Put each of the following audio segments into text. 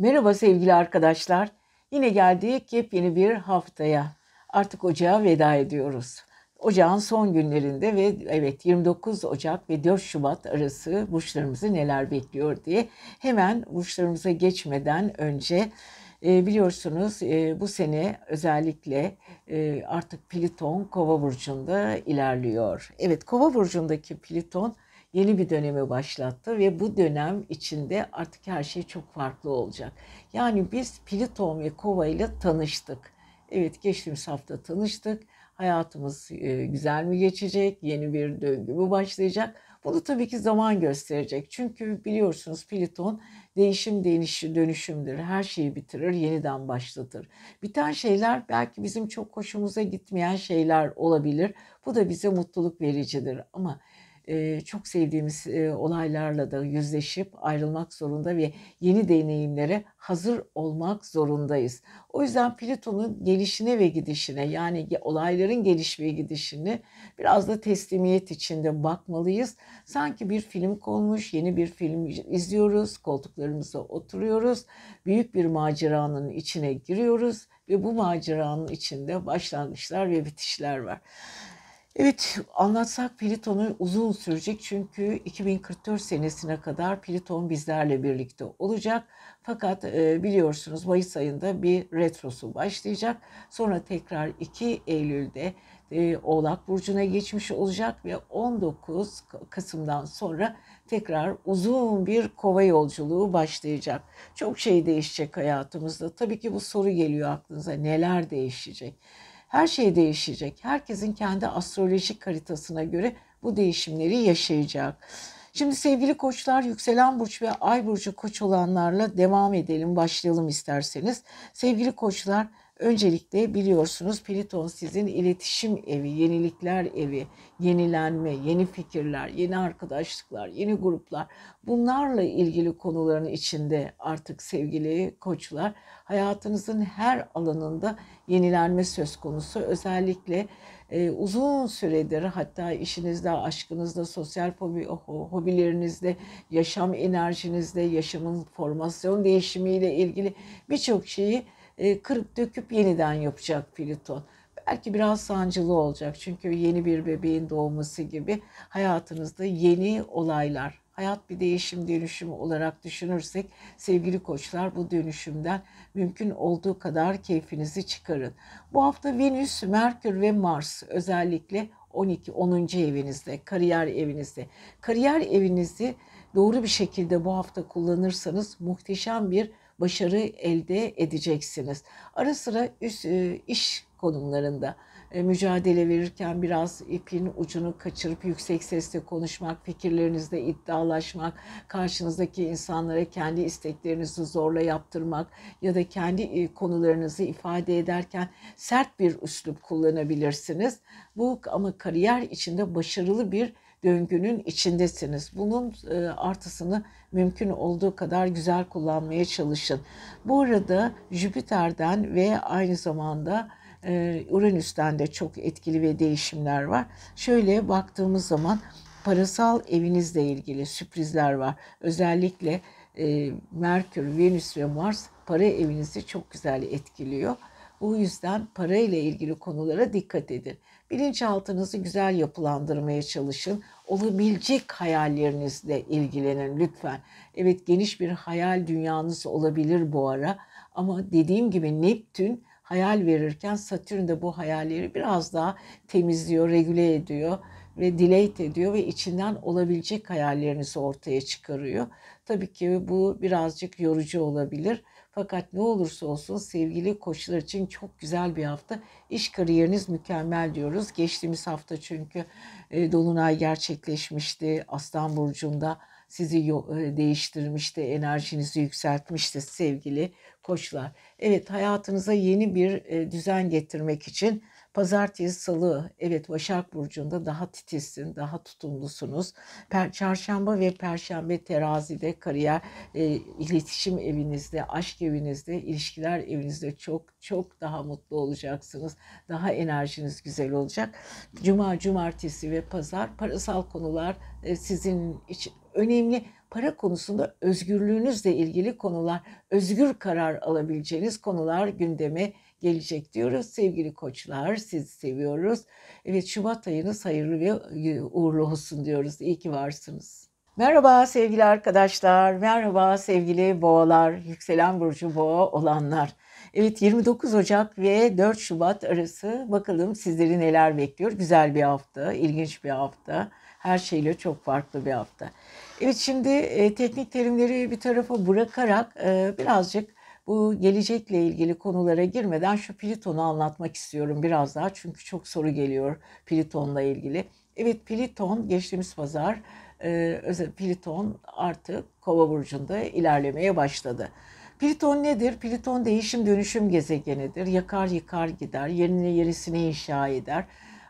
Merhaba sevgili arkadaşlar. Yine geldik yepyeni bir haftaya. Artık ocağa veda ediyoruz. Ocağın son günlerinde ve evet 29 Ocak ve 4 Şubat arası burçlarımızı neler bekliyor diye hemen burçlarımıza geçmeden önce e, biliyorsunuz e, bu sene özellikle e, artık Pliton Kova burcunda ilerliyor. Evet Kova burcundaki Pliton yeni bir dönemi başlattı ve bu dönem içinde artık her şey çok farklı olacak. Yani biz Pliton ve Kova ile tanıştık. Evet geçtiğimiz hafta tanıştık. Hayatımız e, güzel mi geçecek? Yeni bir döngü mü başlayacak? Bunu tabii ki zaman gösterecek. Çünkü biliyorsunuz Pliton değişim değişi dönüşümdür. Her şeyi bitirir, yeniden başlatır. Biten şeyler belki bizim çok hoşumuza gitmeyen şeyler olabilir. Bu da bize mutluluk vericidir. Ama çok sevdiğimiz olaylarla da yüzleşip ayrılmak zorunda ve yeni deneyimlere hazır olmak zorundayız. O yüzden Plüton'un gelişine ve gidişine yani olayların geliş ve gidişini biraz da teslimiyet içinde bakmalıyız. Sanki bir film konmuş, yeni bir film izliyoruz, koltuklarımıza oturuyoruz, büyük bir maceranın içine giriyoruz ve bu maceranın içinde başlangıçlar ve bitişler var. Evet anlatsak Pliton'u uzun sürecek çünkü 2044 senesine kadar Pliton bizlerle birlikte olacak. Fakat e, biliyorsunuz Mayıs ayında bir retrosu başlayacak. Sonra tekrar 2 Eylül'de e, Oğlak Burcu'na geçmiş olacak ve 19 Kasım'dan sonra tekrar uzun bir kova yolculuğu başlayacak. Çok şey değişecek hayatımızda. Tabii ki bu soru geliyor aklınıza neler değişecek? Her şey değişecek. Herkesin kendi astrolojik haritasına göre bu değişimleri yaşayacak. Şimdi sevgili koçlar yükselen burç ve ay burcu koç olanlarla devam edelim. Başlayalım isterseniz. Sevgili koçlar Öncelikle biliyorsunuz Pliton sizin iletişim evi, yenilikler evi, yenilenme, yeni fikirler, yeni arkadaşlıklar, yeni gruplar bunlarla ilgili konuların içinde artık sevgili koçlar hayatınızın her alanında yenilenme söz konusu. Özellikle e, uzun süredir hatta işinizde, aşkınızda, sosyal hobi, hobilerinizde, yaşam enerjinizde, yaşamın formasyon değişimiyle ilgili birçok şeyi e, kırıp döküp yeniden yapacak Plüton. Belki biraz sancılı olacak çünkü yeni bir bebeğin doğması gibi hayatınızda yeni olaylar, hayat bir değişim dönüşüm olarak düşünürsek sevgili koçlar bu dönüşümden mümkün olduğu kadar keyfinizi çıkarın. Bu hafta Venüs, Merkür ve Mars özellikle 12 10. evinizde, kariyer evinizde. Kariyer evinizi doğru bir şekilde bu hafta kullanırsanız muhteşem bir başarı elde edeceksiniz. Ara sıra üst, e, iş konumlarında e, mücadele verirken biraz ipin ucunu kaçırıp yüksek sesle konuşmak, fikirlerinizde iddialaşmak, karşınızdaki insanlara kendi isteklerinizi zorla yaptırmak ya da kendi e, konularınızı ifade ederken sert bir üslup kullanabilirsiniz. Bu ama kariyer içinde başarılı bir döngünün içindesiniz. Bunun e, artısını mümkün olduğu kadar güzel kullanmaya çalışın. Bu arada Jüpiter'den ve aynı zamanda e, Uranüs'ten de çok etkili ve değişimler var. Şöyle baktığımız zaman parasal evinizle ilgili sürprizler var. Özellikle e, Merkür, Venüs ve Mars para evinizi çok güzel etkiliyor. Bu yüzden para ile ilgili konulara dikkat edin. Bilinçaltınızı güzel yapılandırmaya çalışın. Olabilecek hayallerinizle ilgilenin lütfen. Evet geniş bir hayal dünyanız olabilir bu ara ama dediğim gibi Neptün hayal verirken Satürn de bu hayalleri biraz daha temizliyor, regüle ediyor ve delete ediyor ve içinden olabilecek hayallerinizi ortaya çıkarıyor. Tabii ki bu birazcık yorucu olabilir fakat ne olursa olsun sevgili koçlar için çok güzel bir hafta. İş kariyeriniz mükemmel diyoruz. Geçtiğimiz hafta çünkü e, Dolunay gerçekleşmişti Aslan Burcu'nda sizi e, değiştirmişti, enerjinizi yükseltmişti sevgili koçlar. Evet hayatınıza yeni bir e, düzen getirmek için Pazartesi, salı evet Başak Burcu'nda daha titizsin, daha tutumlusunuz. Per Çarşamba ve Perşembe terazide kariyer, e, iletişim evinizde, aşk evinizde, ilişkiler evinizde çok çok daha mutlu olacaksınız. Daha enerjiniz güzel olacak. Cuma, cumartesi ve pazar parasal konular e, sizin için önemli para konusunda özgürlüğünüzle ilgili konular, özgür karar alabileceğiniz konular gündeme gelecek diyoruz. Sevgili koçlar sizi seviyoruz. Evet Şubat ayınız hayırlı ve uğurlu olsun diyoruz. İyi ki varsınız. Merhaba sevgili arkadaşlar, merhaba sevgili boğalar, yükselen burcu boğa olanlar. Evet 29 Ocak ve 4 Şubat arası bakalım sizleri neler bekliyor. Güzel bir hafta, ilginç bir hafta. Her şeyle çok farklı bir hafta. Evet şimdi e, teknik terimleri bir tarafa bırakarak e, birazcık bu gelecekle ilgili konulara girmeden şu Pliton'u anlatmak istiyorum biraz daha. Çünkü çok soru geliyor Pliton'la ilgili. Evet Pliton geçtiğimiz pazar e, Pliton artık Kova burcunda ilerlemeye başladı. Pliton nedir? Pliton değişim dönüşüm gezegenidir. Yakar yıkar gider, yerine yerisini inşa eder.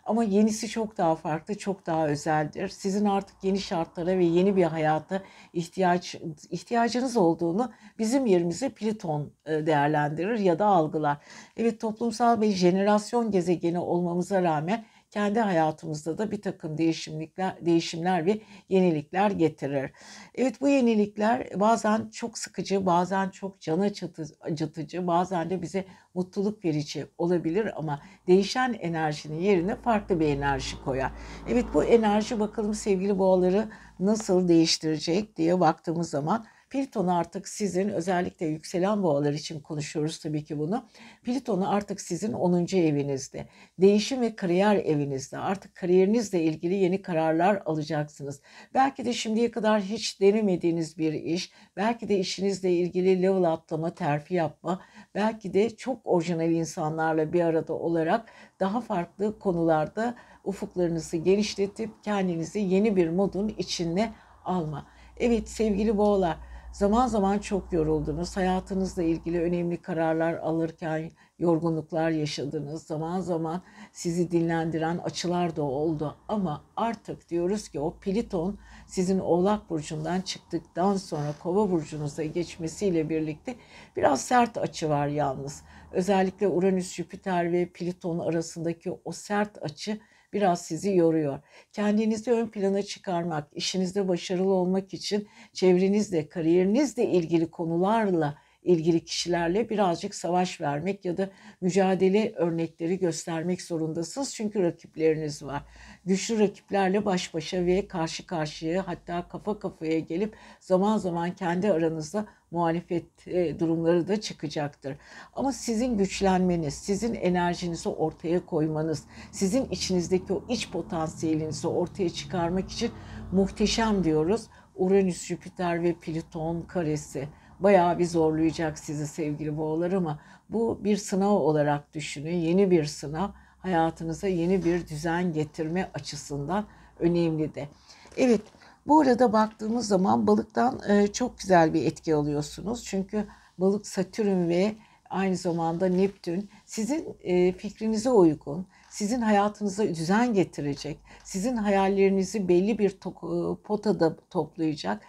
Ama yenisi çok daha farklı, çok daha özeldir. Sizin artık yeni şartlara ve yeni bir hayata ihtiyaç ihtiyacınız olduğunu bizim yerimize Plüton e, değerlendirir ya da algılar. Evet toplumsal bir jenerasyon gezegeni olmamıza rağmen kendi hayatımızda da bir takım değişimlikler, değişimler ve yenilikler getirir. Evet bu yenilikler bazen çok sıkıcı, bazen çok can acıtıcı, bazen de bize mutluluk verici olabilir ama değişen enerjinin yerine farklı bir enerji koyar. Evet bu enerji bakalım sevgili boğaları nasıl değiştirecek diye baktığımız zaman Plüton artık sizin özellikle yükselen boğalar için konuşuyoruz tabii ki bunu. Plüton artık sizin 10. evinizde. Değişim ve kariyer evinizde. Artık kariyerinizle ilgili yeni kararlar alacaksınız. Belki de şimdiye kadar hiç denemediğiniz bir iş, belki de işinizle ilgili level atlama, terfi yapma, belki de çok orijinal insanlarla bir arada olarak daha farklı konularda ufuklarınızı genişletip kendinizi yeni bir modun içine alma. Evet sevgili boğalar Zaman zaman çok yoruldunuz. Hayatınızla ilgili önemli kararlar alırken yorgunluklar yaşadınız. Zaman zaman sizi dinlendiren açılar da oldu. Ama artık diyoruz ki o Pliton sizin Oğlak Burcu'ndan çıktıktan sonra Kova Burcu'nuza geçmesiyle birlikte biraz sert açı var yalnız. Özellikle Uranüs, Jüpiter ve Pliton arasındaki o sert açı biraz sizi yoruyor. Kendinizi ön plana çıkarmak, işinizde başarılı olmak için çevrenizle, kariyerinizle ilgili konularla ilgili kişilerle birazcık savaş vermek ya da mücadele örnekleri göstermek zorundasınız. Çünkü rakipleriniz var. Güçlü rakiplerle baş başa ve karşı karşıya hatta kafa kafaya gelip zaman zaman kendi aranızda muhalefet e, durumları da çıkacaktır. Ama sizin güçlenmeniz, sizin enerjinizi ortaya koymanız, sizin içinizdeki o iç potansiyelinizi ortaya çıkarmak için muhteşem diyoruz. Uranüs, Jüpiter ve Plüton karesi bayağı bir zorlayacak sizi sevgili boğalar ama bu bir sınav olarak düşünün. Yeni bir sınav hayatınıza yeni bir düzen getirme açısından önemli de. Evet bu arada baktığımız zaman balıktan e, çok güzel bir etki alıyorsunuz. Çünkü balık Satürn ve aynı zamanda Neptün sizin e, fikrinize uygun, sizin hayatınıza düzen getirecek, sizin hayallerinizi belli bir e, potada toplayacak,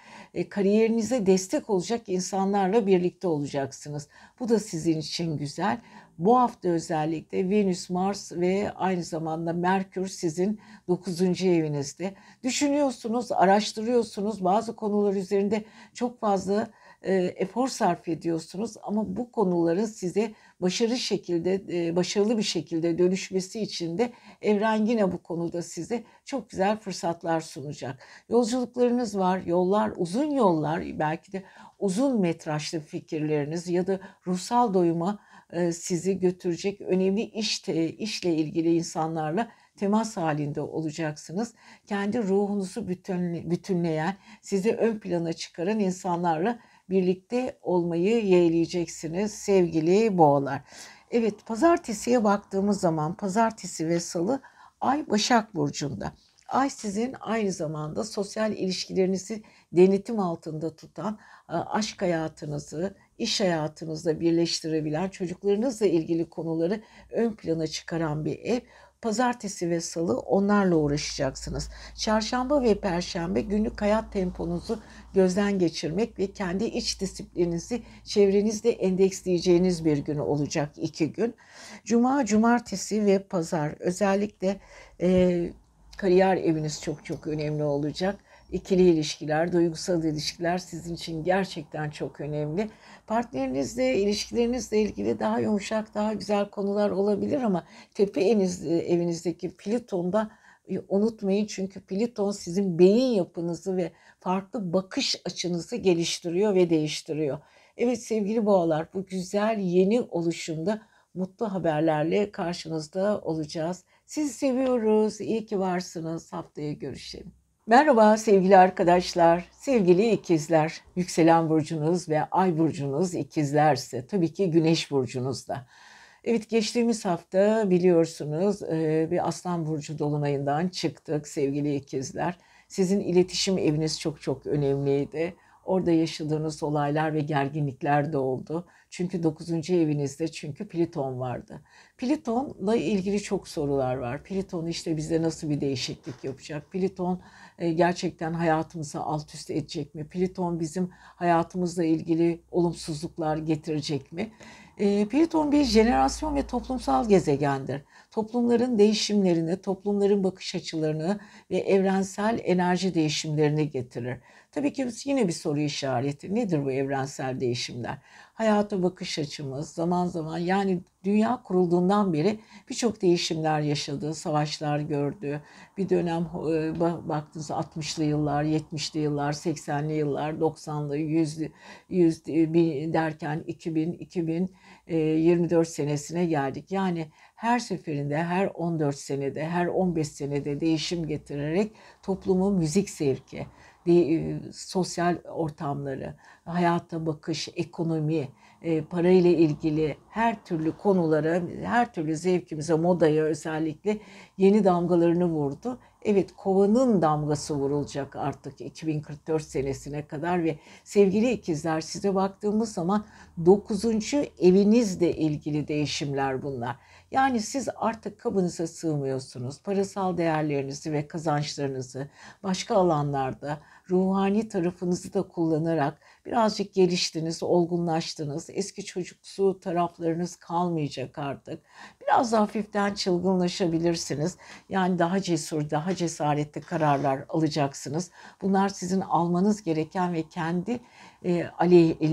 kariyerinize destek olacak insanlarla birlikte olacaksınız. Bu da sizin için güzel. Bu hafta özellikle Venüs, Mars ve aynı zamanda Merkür sizin 9. evinizde. Düşünüyorsunuz, araştırıyorsunuz, bazı konular üzerinde çok fazla e, efor sarf ediyorsunuz ama bu konuların size başarılı şekilde e, başarılı bir şekilde dönüşmesi için de evren yine bu konuda size çok güzel fırsatlar sunacak. Yolculuklarınız var, yollar, uzun yollar, belki de uzun metrajlı fikirleriniz ya da ruhsal doyuma e, sizi götürecek önemli iş işle ilgili insanlarla temas halinde olacaksınız. Kendi ruhunuzu bütünleyen, sizi ön plana çıkaran insanlarla birlikte olmayı yeğleyeceksiniz sevgili boğalar. Evet pazartesiye baktığımız zaman pazartesi ve salı ay Başak Burcu'nda. Ay sizin aynı zamanda sosyal ilişkilerinizi denetim altında tutan, aşk hayatınızı, iş hayatınızda birleştirebilen, çocuklarınızla ilgili konuları ön plana çıkaran bir ev. Pazartesi ve salı onlarla uğraşacaksınız. Çarşamba ve perşembe günlük hayat temponuzu gözden geçirmek ve kendi iç disiplininizi çevrenizde endeksleyeceğiniz bir gün olacak iki gün. Cuma, cumartesi ve pazar özellikle e, kariyer eviniz çok çok önemli olacak. İkili ilişkiler, duygusal ilişkiler sizin için gerçekten çok önemli. Partnerinizle, ilişkilerinizle ilgili daha yumuşak, daha güzel konular olabilir ama tepe evinizdeki Plüton'da e, unutmayın çünkü Plüton sizin beyin yapınızı ve farklı bakış açınızı geliştiriyor ve değiştiriyor. Evet sevgili boğalar bu güzel yeni oluşumda mutlu haberlerle karşınızda olacağız. Sizi seviyoruz. İyi ki varsınız. Haftaya görüşelim. Merhaba sevgili arkadaşlar, sevgili ikizler. Yükselen burcunuz ve ay burcunuz ikizlerse tabii ki güneş burcunuzda. Evet geçtiğimiz hafta biliyorsunuz e, bir aslan burcu dolunayından çıktık sevgili ikizler. Sizin iletişim eviniz çok çok önemliydi. Orada yaşadığınız olaylar ve gerginlikler de oldu. Çünkü 9. evinizde çünkü Pliton vardı. Pliton'la ilgili çok sorular var. Pliton işte bize nasıl bir değişiklik yapacak? Pliton gerçekten hayatımızı alt üst edecek mi? Pliton bizim hayatımızla ilgili olumsuzluklar getirecek mi? E, Pliton bir jenerasyon ve toplumsal gezegendir. Toplumların değişimlerini, toplumların bakış açılarını ve evrensel enerji değişimlerini getirir. Tabii ki yine bir soru işareti. Nedir bu evrensel değişimler? Hayata bakış açımız zaman zaman yani dünya kurulduğundan beri birçok değişimler yaşadı, savaşlar gördü. Bir dönem e, baktınız 60'lı yıllar, 70'li yıllar, 80'li yıllar, 90'lı, 100'lü 100 derken 2000 2024 senesine geldik. Yani her seferinde her 14 senede, her 15 senede değişim getirerek toplumu müzik sevki, e, sosyal ortamları, hayata bakış, ekonomi, e, parayla ilgili her türlü konulara, her türlü zevkimize, modaya özellikle yeni damgalarını vurdu. Evet kovanın damgası vurulacak artık 2044 senesine kadar ve sevgili ikizler size baktığımız zaman 9. evinizle ilgili değişimler bunlar. Yani siz artık kabınıza sığmıyorsunuz. Parasal değerlerinizi ve kazançlarınızı başka alanlarda ruhani tarafınızı da kullanarak birazcık geliştiniz, olgunlaştınız. Eski çocuksu taraflarınız kalmayacak artık. Biraz hafiften çılgınlaşabilirsiniz. Yani daha cesur, daha cesaretli kararlar alacaksınız. Bunlar sizin almanız gereken ve kendi e,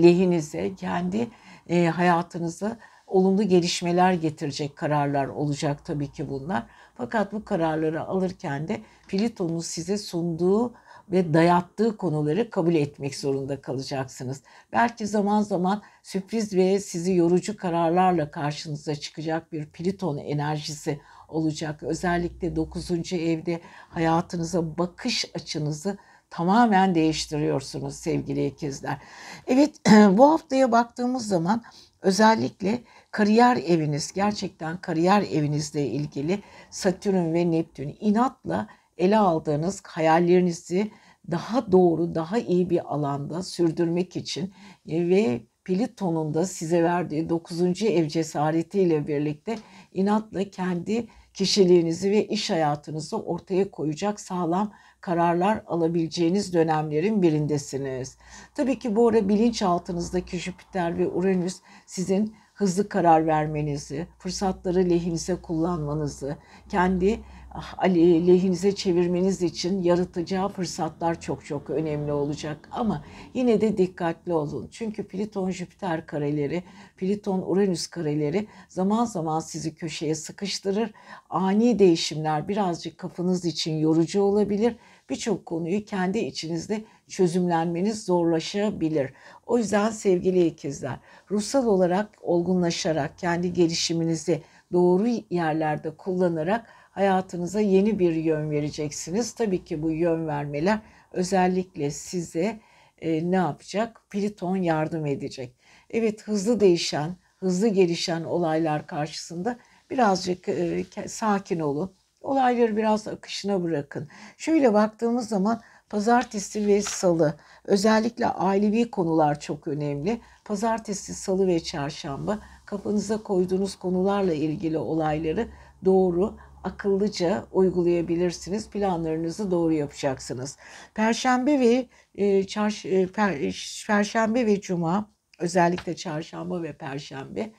lehinize, kendi e, hayatınıza olumlu gelişmeler getirecek kararlar olacak tabii ki bunlar. Fakat bu kararları alırken de Plüton'un size sunduğu ve dayattığı konuları kabul etmek zorunda kalacaksınız. Belki zaman zaman sürpriz ve sizi yorucu kararlarla karşınıza çıkacak bir Plüton enerjisi olacak. Özellikle 9. evde hayatınıza bakış açınızı tamamen değiştiriyorsunuz sevgili ikizler. Evet bu haftaya baktığımız zaman özellikle kariyer eviniz gerçekten kariyer evinizle ilgili Satürn ve Neptün inatla ele aldığınız hayallerinizi daha doğru, daha iyi bir alanda sürdürmek için e, ve Plüton'un da size verdiği 9. ev cesaretiyle birlikte inatla kendi kişiliğinizi ve iş hayatınızı ortaya koyacak sağlam kararlar alabileceğiniz dönemlerin birindesiniz. Tabii ki bu ara bilinçaltınızdaki Jüpiter ve Uranüs sizin hızlı karar vermenizi, fırsatları lehinize kullanmanızı, kendi ah, lehinize çevirmeniz için yaratacağı fırsatlar çok çok önemli olacak. Ama yine de dikkatli olun. Çünkü Plüton Jüpiter kareleri, Plüton Uranüs kareleri zaman zaman sizi köşeye sıkıştırır. Ani değişimler birazcık kafanız için yorucu olabilir. Birçok konuyu kendi içinizde çözümlenmeniz zorlaşabilir. O yüzden sevgili ikizler, ruhsal olarak olgunlaşarak kendi gelişiminizi doğru yerlerde kullanarak hayatınıza yeni bir yön vereceksiniz. Tabii ki bu yön vermeler özellikle size e, ne yapacak? Pliton yardım edecek. Evet hızlı değişen, hızlı gelişen olaylar karşısında birazcık e, sakin olun. Olayları biraz akışına bırakın. Şöyle baktığımız zaman Pazartesi ve salı özellikle ailevi konular çok önemli. Pazartesi, salı ve çarşamba kafanıza koyduğunuz konularla ilgili olayları doğru, akıllıca uygulayabilirsiniz. Planlarınızı doğru yapacaksınız. Perşembe ve e, çarş, e, per, Perşembe ve Cuma özellikle çarşamba ve perşembe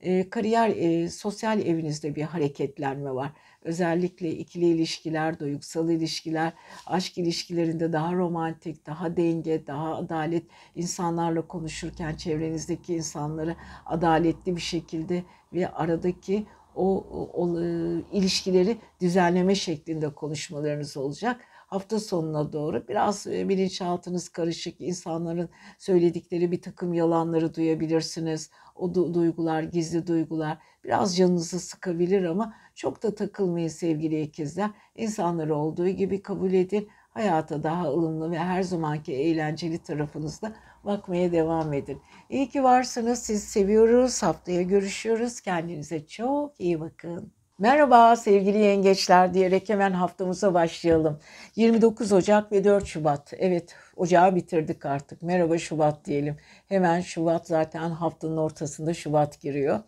e, kariyer sosyal evinizde bir hareketlenme var. Özellikle ikili ilişkiler, duygusal ilişkiler, aşk ilişkilerinde daha romantik, daha denge, daha adalet insanlarla konuşurken çevrenizdeki insanları adaletli bir şekilde ve aradaki o, o, o ilişkileri düzenleme şeklinde konuşmalarınız olacak hafta sonuna doğru biraz bilinçaltınız karışık insanların söyledikleri bir takım yalanları duyabilirsiniz. O du- duygular, gizli duygular biraz canınızı sıkabilir ama çok da takılmayın sevgili ikizler. İnsanları olduğu gibi kabul edin. Hayata daha ılımlı ve her zamanki eğlenceli tarafınızda bakmaya devam edin. İyi ki varsınız. Sizi seviyoruz. Haftaya görüşüyoruz. Kendinize çok iyi bakın. Merhaba sevgili yengeçler diyerek hemen haftamıza başlayalım. 29 Ocak ve 4 Şubat. Evet ocağı bitirdik artık. Merhaba Şubat diyelim. Hemen Şubat zaten haftanın ortasında Şubat giriyor.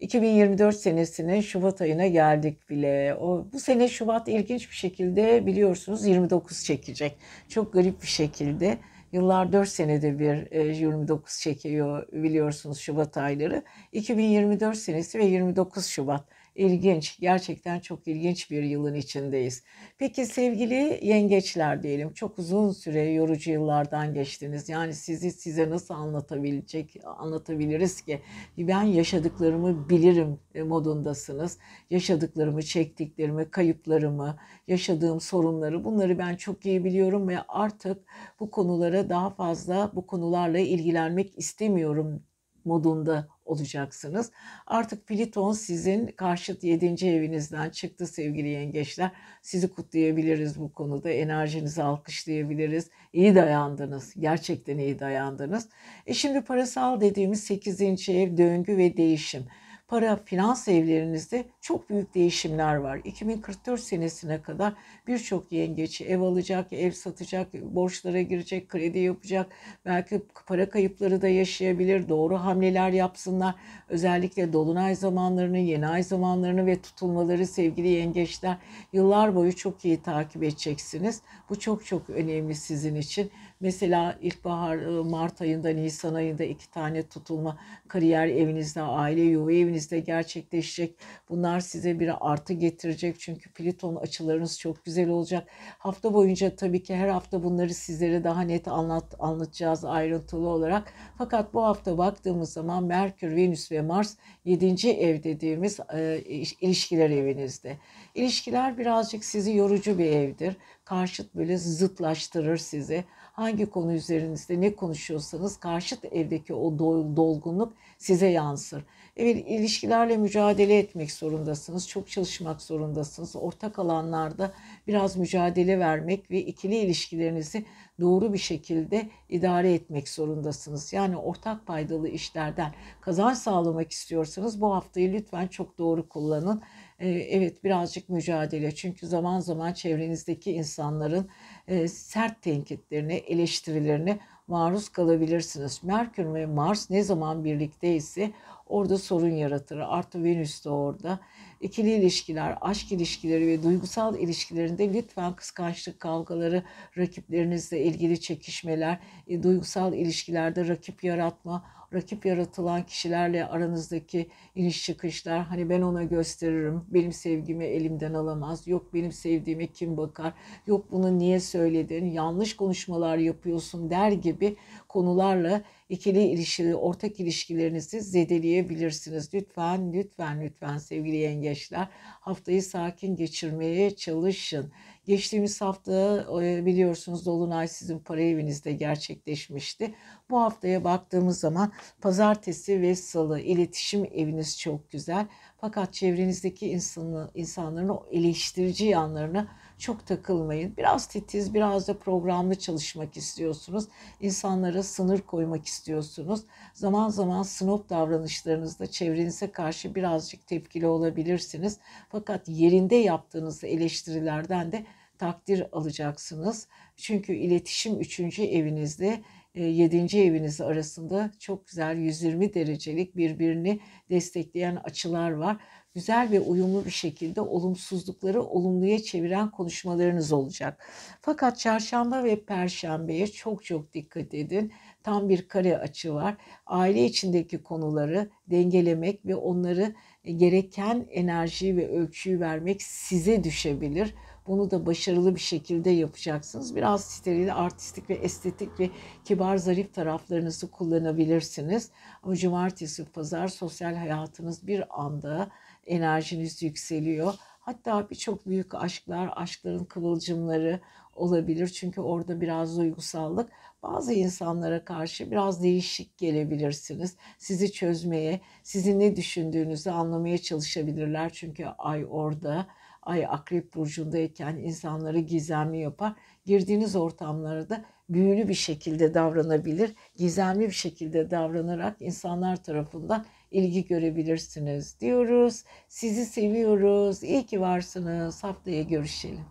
2024 senesinin Şubat ayına geldik bile. O, bu sene Şubat ilginç bir şekilde biliyorsunuz 29 çekecek. Çok garip bir şekilde. Yıllar 4 senede bir 29 e, çekiyor biliyorsunuz Şubat ayları. 2024 senesi ve 29 Şubat. İlginç, gerçekten çok ilginç bir yılın içindeyiz. Peki sevgili yengeçler diyelim, çok uzun süre yorucu yıllardan geçtiniz. Yani sizi size nasıl anlatabilecek, anlatabiliriz ki? Ben yaşadıklarımı bilirim modundasınız. Yaşadıklarımı, çektiklerimi, kayıplarımı, yaşadığım sorunları bunları ben çok iyi biliyorum ve artık bu konulara daha fazla bu konularla ilgilenmek istemiyorum modunda olacaksınız. Artık Pliton sizin karşıt 7. evinizden çıktı sevgili yengeçler. Sizi kutlayabiliriz bu konuda. Enerjinizi alkışlayabiliriz. İyi dayandınız. Gerçekten iyi dayandınız. E şimdi parasal dediğimiz 8. ev döngü ve değişim para finans evlerinizde çok büyük değişimler var. 2044 senesine kadar birçok yengeç ev alacak, ev satacak, borçlara girecek, kredi yapacak. Belki para kayıpları da yaşayabilir. Doğru hamleler yapsınlar. Özellikle dolunay zamanlarını, yeni ay zamanlarını ve tutulmaları sevgili yengeçler yıllar boyu çok iyi takip edeceksiniz. Bu çok çok önemli sizin için. Mesela ilkbahar ıı, Mart ayında, Nisan ayında iki tane tutulma kariyer evinizde, aile yuva evinizde gerçekleşecek. Bunlar size bir artı getirecek çünkü Plüton açılarınız çok güzel olacak. Hafta boyunca tabii ki her hafta bunları sizlere daha net anlat anlatacağız ayrıntılı olarak. Fakat bu hafta baktığımız zaman Merkür, Venüs ve Mars 7. ev dediğimiz e, ilişkiler evinizde. İlişkiler birazcık sizi yorucu bir evdir. Karşıt böyle zıtlaştırır sizi hangi konu üzerinizde ne konuşuyorsanız karşıt evdeki o dolgunluk size yansır. Evet ilişkilerle mücadele etmek zorundasınız. Çok çalışmak zorundasınız. Ortak alanlarda biraz mücadele vermek ve ikili ilişkilerinizi doğru bir şekilde idare etmek zorundasınız. Yani ortak faydalı işlerden kazanç sağlamak istiyorsanız bu haftayı lütfen çok doğru kullanın. Ee, evet birazcık mücadele çünkü zaman zaman çevrenizdeki insanların e, sert tenkitlerine, eleştirilerine maruz kalabilirsiniz. Merkür ve Mars ne zaman birlikteyse orada sorun yaratır. Artı Venüs de orada. İkili ilişkiler, aşk ilişkileri ve duygusal ilişkilerinde lütfen kıskançlık kavgaları, rakiplerinizle ilgili çekişmeler, e, duygusal ilişkilerde rakip yaratma, rakip yaratılan kişilerle aranızdaki iniş çıkışlar hani ben ona gösteririm benim sevgimi elimden alamaz yok benim sevdiğime kim bakar yok bunu niye söyledin yanlış konuşmalar yapıyorsun der gibi konularla ikili ilişkili ortak ilişkilerinizi zedeleyebilirsiniz. Lütfen lütfen lütfen sevgili yengeçler haftayı sakin geçirmeye çalışın. Geçtiğimiz hafta e, biliyorsunuz Dolunay sizin para evinizde gerçekleşmişti. Bu haftaya baktığımız zaman pazartesi ve salı iletişim eviniz çok güzel. Fakat çevrenizdeki insanı, insanların o eleştirici yanlarına çok takılmayın. Biraz titiz, biraz da programlı çalışmak istiyorsunuz. İnsanlara sınır koymak istiyorsunuz. Zaman zaman snob davranışlarınızda çevrenize karşı birazcık tepkili olabilirsiniz. Fakat yerinde yaptığınız eleştirilerden de takdir alacaksınız. Çünkü iletişim üçüncü evinizde 7. E, eviniz arasında çok güzel 120 derecelik birbirini destekleyen açılar var. Güzel ve uyumlu bir şekilde olumsuzlukları olumluya çeviren konuşmalarınız olacak. Fakat çarşamba ve perşembeye çok çok dikkat edin. Tam bir kare açı var. Aile içindeki konuları dengelemek ve onları gereken enerjiyi ve ölçüyü vermek size düşebilir. Bunu da başarılı bir şekilde yapacaksınız. Biraz steril, artistik ve estetik ve kibar, zarif taraflarınızı kullanabilirsiniz. Ama cumartesi, pazar sosyal hayatınız bir anda enerjiniz yükseliyor. Hatta birçok büyük aşklar, aşkların kıvılcımları olabilir. Çünkü orada biraz duygusallık. Bazı insanlara karşı biraz değişik gelebilirsiniz. Sizi çözmeye, sizin ne düşündüğünüzü anlamaya çalışabilirler. Çünkü ay orada Ay akrep burcundayken insanları gizemli yapar. Girdiğiniz ortamlarda büyülü bir şekilde davranabilir. Gizemli bir şekilde davranarak insanlar tarafından ilgi görebilirsiniz diyoruz. Sizi seviyoruz. İyi ki varsınız. Haftaya görüşelim.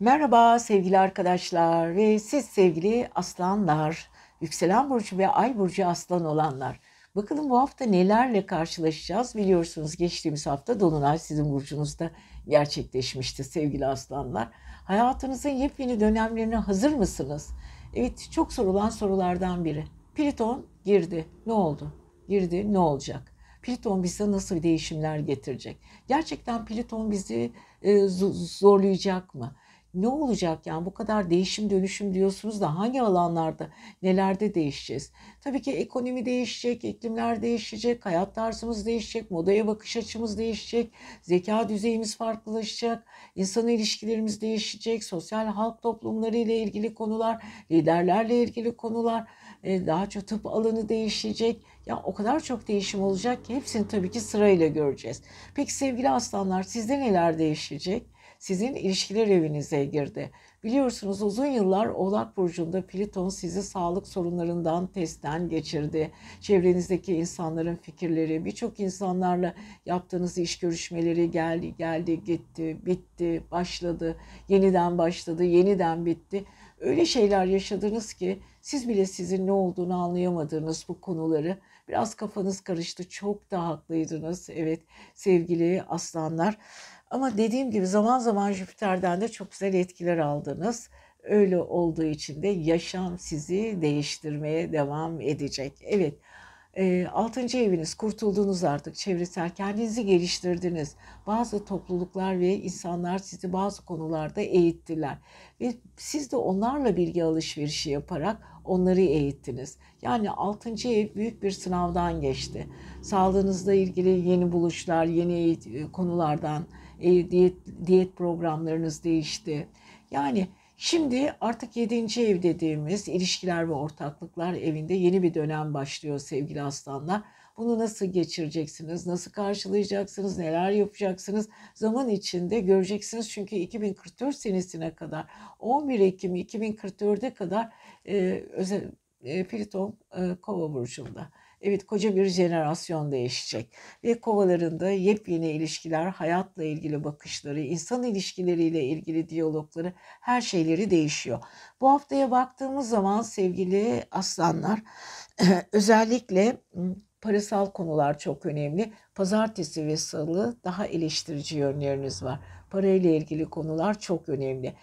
Merhaba sevgili arkadaşlar ve siz sevgili aslanlar, yükselen burcu ve ay burcu aslan olanlar. Bakalım bu hafta nelerle karşılaşacağız biliyorsunuz geçtiğimiz hafta Dolunay sizin burcunuzda gerçekleşmişti sevgili aslanlar. Hayatınızın yepyeni dönemlerine hazır mısınız? Evet çok sorulan sorulardan biri. Pliton girdi. Ne oldu? Girdi. Ne olacak? Pliton bize nasıl değişimler getirecek? Gerçekten Pliton bizi e, zorlayacak mı? Ne olacak yani bu kadar değişim dönüşüm diyorsunuz da hangi alanlarda nelerde değişeceğiz? Tabii ki ekonomi değişecek, iklimler değişecek, hayat tarzımız değişecek, modaya bakış açımız değişecek, zeka düzeyimiz farklılaşacak, insan ilişkilerimiz değişecek, sosyal halk toplumları ile ilgili konular, liderlerle ilgili konular, e, daha çok tıp alanı değişecek. Ya o kadar çok değişim olacak ki hepsini tabii ki sırayla göreceğiz. Peki sevgili aslanlar sizde neler değişecek? Sizin ilişkiler evinize girdi. Biliyorsunuz uzun yıllar Oğlak Burcu'nda Plüton sizi sağlık sorunlarından testten geçirdi. Çevrenizdeki insanların fikirleri, birçok insanlarla yaptığınız iş görüşmeleri geldi, geldi, gitti, bitti, başladı, yeniden başladı, yeniden bitti. Öyle şeyler yaşadınız ki siz bile sizin ne olduğunu anlayamadığınız bu konuları biraz kafanız karıştı. Çok da haklıydınız. Evet sevgili aslanlar. Ama dediğim gibi zaman zaman Jüpiter'den de çok güzel etkiler aldınız. Öyle olduğu için de yaşam sizi değiştirmeye devam edecek. Evet. E, altıncı eviniz kurtuldunuz artık çevresel kendinizi geliştirdiniz. Bazı topluluklar ve insanlar sizi bazı konularda eğittiler. Ve siz de onlarla bilgi alışverişi yaparak onları eğittiniz. Yani altıncı ev büyük bir sınavdan geçti. Sağlığınızla ilgili yeni buluşlar, yeni konulardan e, diyet, diyet programlarınız değişti. Yani şimdi artık yedinci ev dediğimiz ilişkiler ve ortaklıklar evinde yeni bir dönem başlıyor sevgili aslanlar. Bunu nasıl geçireceksiniz, nasıl karşılayacaksınız, neler yapacaksınız zaman içinde göreceksiniz. Çünkü 2044 senesine kadar 11 Ekim 2044'e kadar e, özel, e, Plüton e, Kova burcunda. Evet koca bir jenerasyon değişecek ve kovalarında yepyeni ilişkiler, hayatla ilgili bakışları, insan ilişkileriyle ilgili diyalogları, her şeyleri değişiyor. Bu haftaya baktığımız zaman sevgili aslanlar özellikle parasal konular çok önemli. Pazartesi ve salı daha eleştirici yönleriniz var. Parayla ilgili konular çok önemli.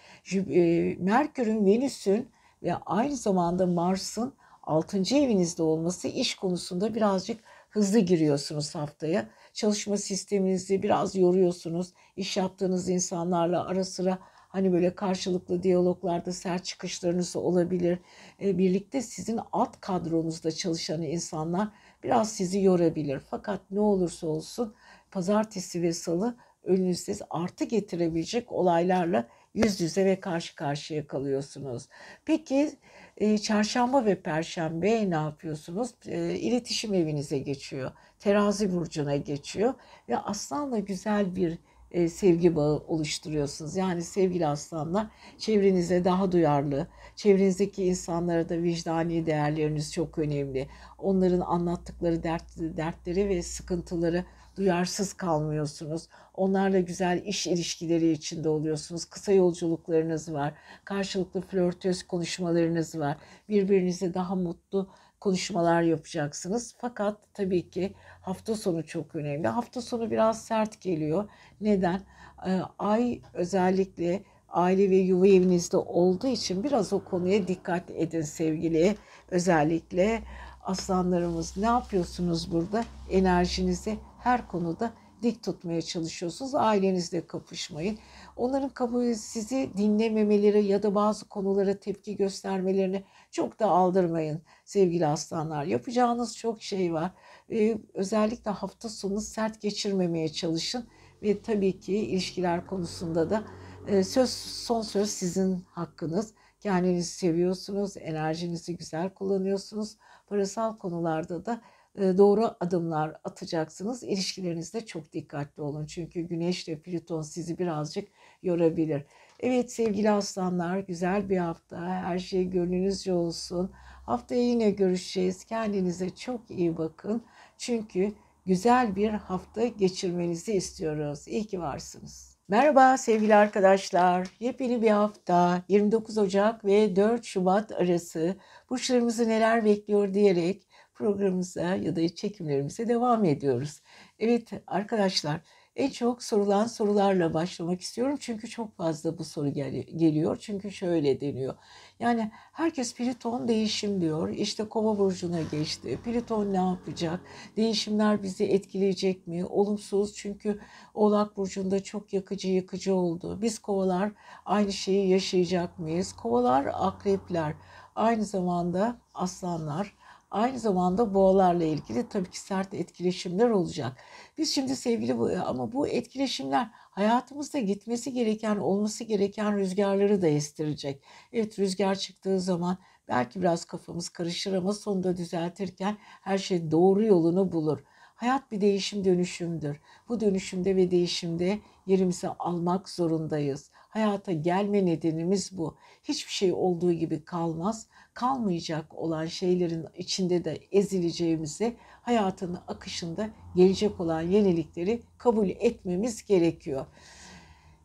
Merkür'ün, Venüs'ün ve aynı zamanda Mars'ın 6. evinizde olması iş konusunda birazcık hızlı giriyorsunuz haftaya. Çalışma sisteminizi biraz yoruyorsunuz. İş yaptığınız insanlarla ara sıra hani böyle karşılıklı diyaloglarda sert çıkışlarınız olabilir. E, birlikte sizin alt kadronuzda çalışan insanlar biraz sizi yorabilir. Fakat ne olursa olsun pazartesi ve salı önünüzde artı getirebilecek olaylarla yüz yüze ve karşı karşıya kalıyorsunuz. Peki e, çarşamba ve perşembe ne yapıyorsunuz? E, iletişim evinize geçiyor. Terazi burcuna geçiyor ve aslanla güzel bir e, sevgi bağı oluşturuyorsunuz. Yani sevgili aslanlar çevrenize daha duyarlı, çevrenizdeki insanlara da vicdani değerleriniz çok önemli. Onların anlattıkları dert, dertleri ve sıkıntıları duyarsız kalmıyorsunuz. Onlarla güzel iş ilişkileri içinde oluyorsunuz. Kısa yolculuklarınız var. Karşılıklı flörtöz konuşmalarınız var. Birbirinize daha mutlu konuşmalar yapacaksınız. Fakat tabii ki hafta sonu çok önemli. Hafta sonu biraz sert geliyor. Neden? Ee, ay özellikle aile ve yuva evinizde olduğu için biraz o konuya dikkat edin sevgili. Özellikle aslanlarımız ne yapıyorsunuz burada? Enerjinizi her konuda dik tutmaya çalışıyorsunuz. Ailenizle kapışmayın. Onların kabul sizi dinlememeleri ya da bazı konulara tepki göstermelerini çok da aldırmayın sevgili aslanlar. Yapacağınız çok şey var. Ee, özellikle hafta sonu sert geçirmemeye çalışın ve tabii ki ilişkiler konusunda da e, söz son söz sizin hakkınız. Kendinizi seviyorsunuz, enerjinizi güzel kullanıyorsunuz. Parasal konularda da doğru adımlar atacaksınız. İlişkilerinizde çok dikkatli olun. Çünkü Güneş ve Plüton sizi birazcık yorabilir. Evet sevgili aslanlar güzel bir hafta. Her şey gönlünüzce olsun. Haftaya yine görüşeceğiz. Kendinize çok iyi bakın. Çünkü güzel bir hafta geçirmenizi istiyoruz. İyi ki varsınız. Merhaba sevgili arkadaşlar. Yepyeni bir hafta 29 Ocak ve 4 Şubat arası burçlarımızı neler bekliyor diyerek programımıza ya da çekimlerimize devam ediyoruz. Evet arkadaşlar en çok sorulan sorularla başlamak istiyorum. Çünkü çok fazla bu soru gel geliyor. Çünkü şöyle deniyor. Yani herkes Plüton değişim diyor. İşte kova burcuna geçti. Plüton ne yapacak? Değişimler bizi etkileyecek mi? Olumsuz çünkü Oğlak burcunda çok yakıcı yıkıcı oldu. Biz kovalar aynı şeyi yaşayacak mıyız? Kovalar akrepler. Aynı zamanda aslanlar Aynı zamanda boğalarla ilgili tabii ki sert etkileşimler olacak. Biz şimdi sevgili bu ama bu etkileşimler hayatımızda gitmesi gereken, olması gereken rüzgarları da estirecek. Evet rüzgar çıktığı zaman belki biraz kafamız karışır ama sonunda düzeltirken her şey doğru yolunu bulur. Hayat bir değişim dönüşümdür. Bu dönüşümde ve değişimde yerimizi almak zorundayız. Hayata gelme nedenimiz bu. Hiçbir şey olduğu gibi kalmaz. Kalmayacak olan şeylerin içinde de ezileceğimizi hayatın akışında gelecek olan yenilikleri kabul etmemiz gerekiyor.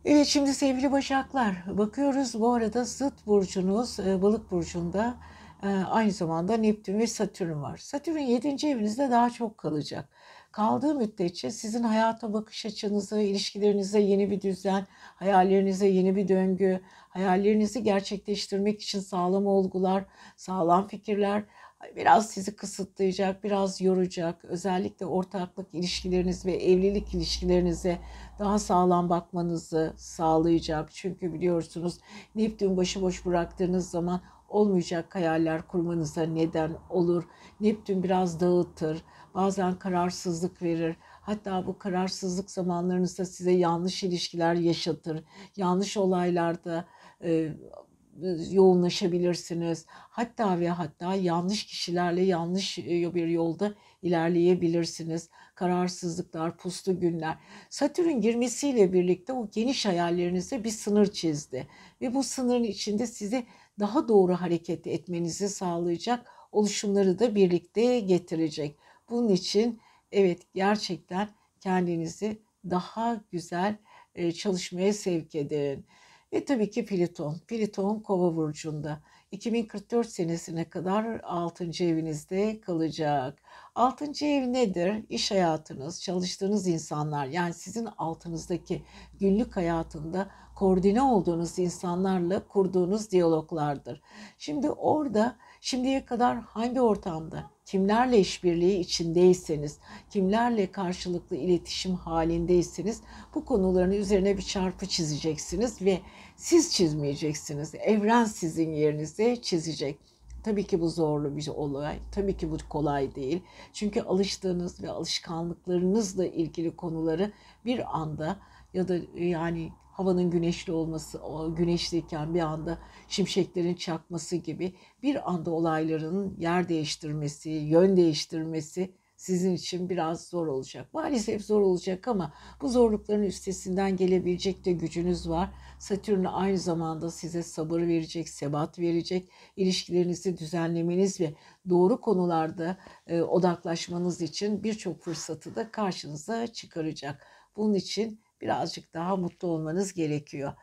Evet şimdi sevgili Başaklar bakıyoruz bu arada zıt burcunuz e, balık burcunda e, aynı zamanda Neptün ve Satürn var. Satürn 7. evinizde daha çok kalacak kaldığı müddetçe sizin hayata bakış açınızı, ilişkilerinize yeni bir düzen, hayallerinize yeni bir döngü, hayallerinizi gerçekleştirmek için sağlam olgular, sağlam fikirler biraz sizi kısıtlayacak, biraz yoracak. Özellikle ortaklık ilişkileriniz ve evlilik ilişkilerinize daha sağlam bakmanızı sağlayacak. Çünkü biliyorsunuz Neptün başıboş bıraktığınız zaman olmayacak hayaller kurmanıza neden olur. Neptün biraz dağıtır bazen kararsızlık verir. Hatta bu kararsızlık zamanlarınızda size yanlış ilişkiler yaşatır. Yanlış olaylarda e, yoğunlaşabilirsiniz. Hatta ve hatta yanlış kişilerle yanlış e, bir yolda ilerleyebilirsiniz. Kararsızlıklar, puslu günler. Satürn girmesiyle birlikte o geniş hayallerinize bir sınır çizdi. Ve bu sınırın içinde sizi daha doğru hareket etmenizi sağlayacak oluşumları da birlikte getirecek. Bunun için evet gerçekten kendinizi daha güzel e, çalışmaya sevk edin. Ve tabii ki Pliton. Pliton kova burcunda. 2044 senesine kadar 6. evinizde kalacak. 6. ev nedir? İş hayatınız, çalıştığınız insanlar yani sizin altınızdaki günlük hayatında koordine olduğunuz insanlarla kurduğunuz diyaloglardır. Şimdi orada şimdiye kadar hangi ortamda, kimlerle işbirliği içindeyseniz, kimlerle karşılıklı iletişim halindeyseniz bu konuların üzerine bir çarpı çizeceksiniz ve siz çizmeyeceksiniz. Evren sizin yerinize çizecek. Tabii ki bu zorlu bir olay. Tabii ki bu kolay değil. Çünkü alıştığınız ve alışkanlıklarınızla ilgili konuları bir anda ya da yani havanın güneşli olması, güneşliyken bir anda şimşeklerin çakması gibi bir anda olayların yer değiştirmesi, yön değiştirmesi sizin için biraz zor olacak. Maalesef zor olacak ama bu zorlukların üstesinden gelebilecek de gücünüz var. Satürn aynı zamanda size sabır verecek, sebat verecek. İlişkilerinizi düzenlemeniz ve doğru konularda e, odaklaşmanız için birçok fırsatı da karşınıza çıkaracak. Bunun için birazcık daha mutlu olmanız gerekiyor.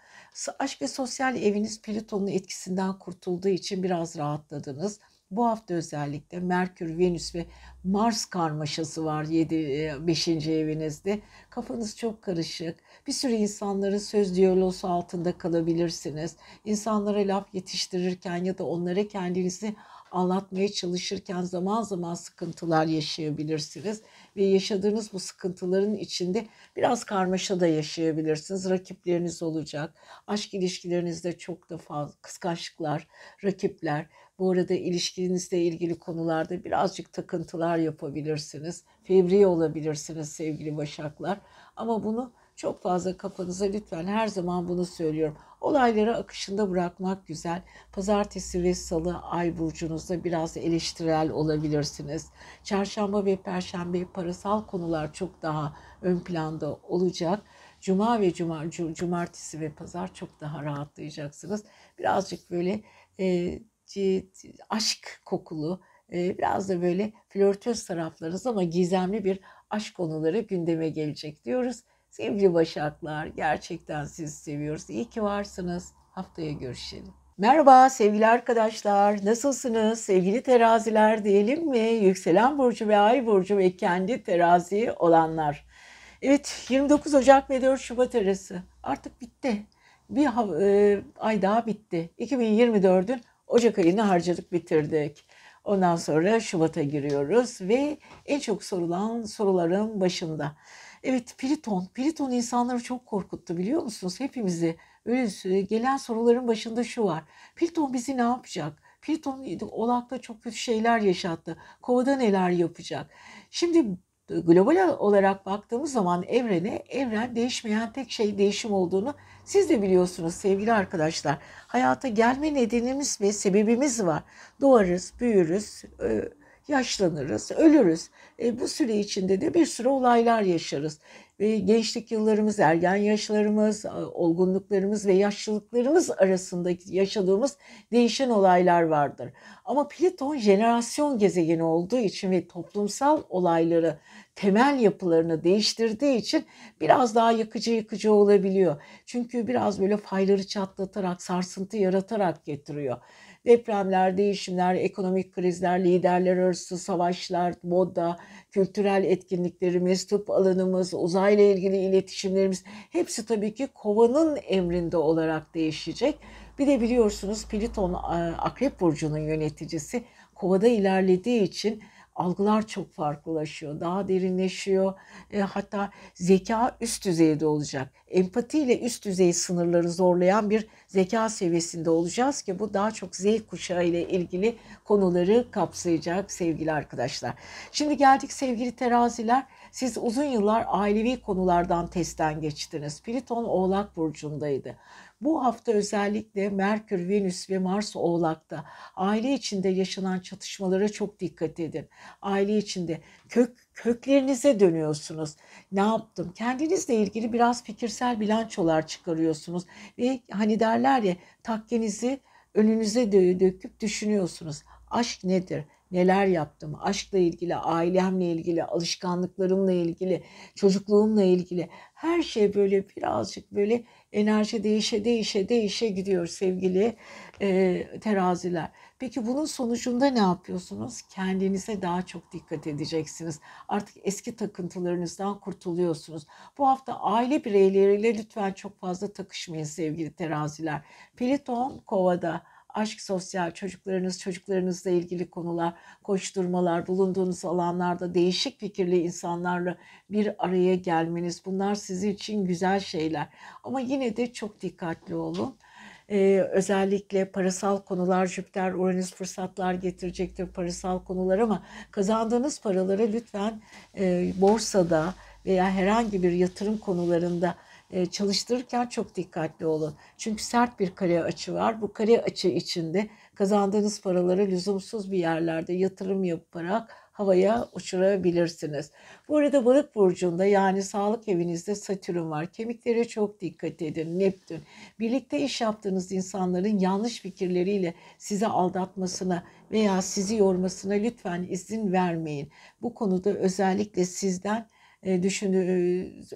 Aşk ve sosyal eviniz Plüton'un etkisinden kurtulduğu için biraz rahatladınız. Bu hafta özellikle Merkür, Venüs ve Mars karmaşası var 7 5. E, evinizde. Kafanız çok karışık. Bir sürü insanların söz diyaloğu altında kalabilirsiniz. İnsanlara laf yetiştirirken ya da onlara kendinizi anlatmaya çalışırken zaman zaman sıkıntılar yaşayabilirsiniz ve yaşadığınız bu sıkıntıların içinde biraz karmaşa da yaşayabilirsiniz. Rakipleriniz olacak. Aşk ilişkilerinizde çok da fazla kıskançlıklar, rakipler. Bu arada ilişkinizle ilgili konularda birazcık takıntılar yapabilirsiniz. Fevri olabilirsiniz sevgili başaklar. Ama bunu çok fazla kafanıza lütfen her zaman bunu söylüyorum. Olayları akışında bırakmak güzel. Pazartesi ve salı ay burcunuzda biraz eleştirel olabilirsiniz. Çarşamba ve perşembe parasal konular çok daha ön planda olacak. Cuma ve cuma, cumartesi ve pazar çok daha rahatlayacaksınız. Birazcık böyle e, aşk kokulu, e, biraz da böyle flörtöz taraflarınız ama gizemli bir aşk konuları gündeme gelecek diyoruz. Sevgili Başaklar, gerçekten sizi seviyoruz. İyi ki varsınız. Haftaya görüşelim. Merhaba sevgili arkadaşlar. Nasılsınız? Sevgili teraziler diyelim mi? Yükselen burcu ve ay burcu ve kendi terazi olanlar. Evet 29 Ocak ve 4 Şubat arası artık bitti. Bir e, ay daha bitti. 2024'ün Ocak ayını harcadık bitirdik. Ondan sonra Şubat'a giriyoruz ve en çok sorulan soruların başında. Evet Pliton. Pliton insanları çok korkuttu biliyor musunuz? Hepimizi öyle gelen soruların başında şu var. Pliton bizi ne yapacak? Pliton Oğlak'ta çok kötü şeyler yaşattı. Kovada neler yapacak? Şimdi global olarak baktığımız zaman evrene, evren değişmeyen tek şey değişim olduğunu siz de biliyorsunuz sevgili arkadaşlar. Hayata gelme nedenimiz ve sebebimiz var. Doğarız, büyürüz, yaşlanırız, ölürüz. E, bu süre içinde de bir sürü olaylar yaşarız. Ve gençlik yıllarımız, ergen yaşlarımız, olgunluklarımız ve yaşlılıklarımız arasında yaşadığımız değişen olaylar vardır. Ama Plüton jenerasyon gezegeni olduğu için ve toplumsal olayları, temel yapılarını değiştirdiği için biraz daha yakıcı yıkıcı olabiliyor. Çünkü biraz böyle fayları çatlatarak, sarsıntı yaratarak getiriyor. Depremler, değişimler, ekonomik krizler, liderler arası savaşlar, moda, kültürel etkinliklerimiz, tıp alanımız, uzayla ilgili iletişimlerimiz hepsi tabii ki kovanın emrinde olarak değişecek. Bir de biliyorsunuz Pliton Akrep Burcu'nun yöneticisi kovada ilerlediği için algılar çok farklılaşıyor, daha derinleşiyor. E, hatta zeka üst düzeyde olacak. Empati ile üst düzey sınırları zorlayan bir zeka seviyesinde olacağız ki bu daha çok Z kuşağı ile ilgili konuları kapsayacak sevgili arkadaşlar. Şimdi geldik sevgili teraziler. Siz uzun yıllar ailevi konulardan testten geçtiniz. Pliton Oğlak Burcu'ndaydı. Bu hafta özellikle Merkür, Venüs ve Mars Oğlak'ta aile içinde yaşanan çatışmalara çok dikkat edin. Aile içinde kök köklerinize dönüyorsunuz. Ne yaptım? Kendinizle ilgili biraz fikirsel bilançolar çıkarıyorsunuz ve hani derler ya takkenizi önünüze döküp düşünüyorsunuz. Aşk nedir? Neler yaptım, aşkla ilgili, ailemle ilgili, alışkanlıklarımla ilgili, çocukluğumla ilgili her şey böyle birazcık böyle enerji değişe değişe değişe gidiyor sevgili e, teraziler. Peki bunun sonucunda ne yapıyorsunuz? Kendinize daha çok dikkat edeceksiniz. Artık eski takıntılarınızdan kurtuluyorsunuz. Bu hafta aile bireyleriyle lütfen çok fazla takışmayın sevgili teraziler. Pliton kovada aşk, sosyal, çocuklarınız, çocuklarınızla ilgili konular, koşturmalar, bulunduğunuz alanlarda değişik fikirli insanlarla bir araya gelmeniz bunlar sizin için güzel şeyler. Ama yine de çok dikkatli olun. Ee, özellikle parasal konular Jüpiter, Uranüs fırsatlar getirecektir parasal konular ama kazandığınız paraları lütfen e, borsada veya herhangi bir yatırım konularında çalıştırırken çok dikkatli olun. Çünkü sert bir kare açı var. Bu kare açı içinde kazandığınız paraları lüzumsuz bir yerlerde yatırım yaparak havaya uçurabilirsiniz. Bu arada balık burcunda yani sağlık evinizde Satürn var. Kemiklere çok dikkat edin. Neptün. Birlikte iş yaptığınız insanların yanlış fikirleriyle sizi aldatmasına veya sizi yormasına lütfen izin vermeyin. Bu konuda özellikle sizden e, düşün, e,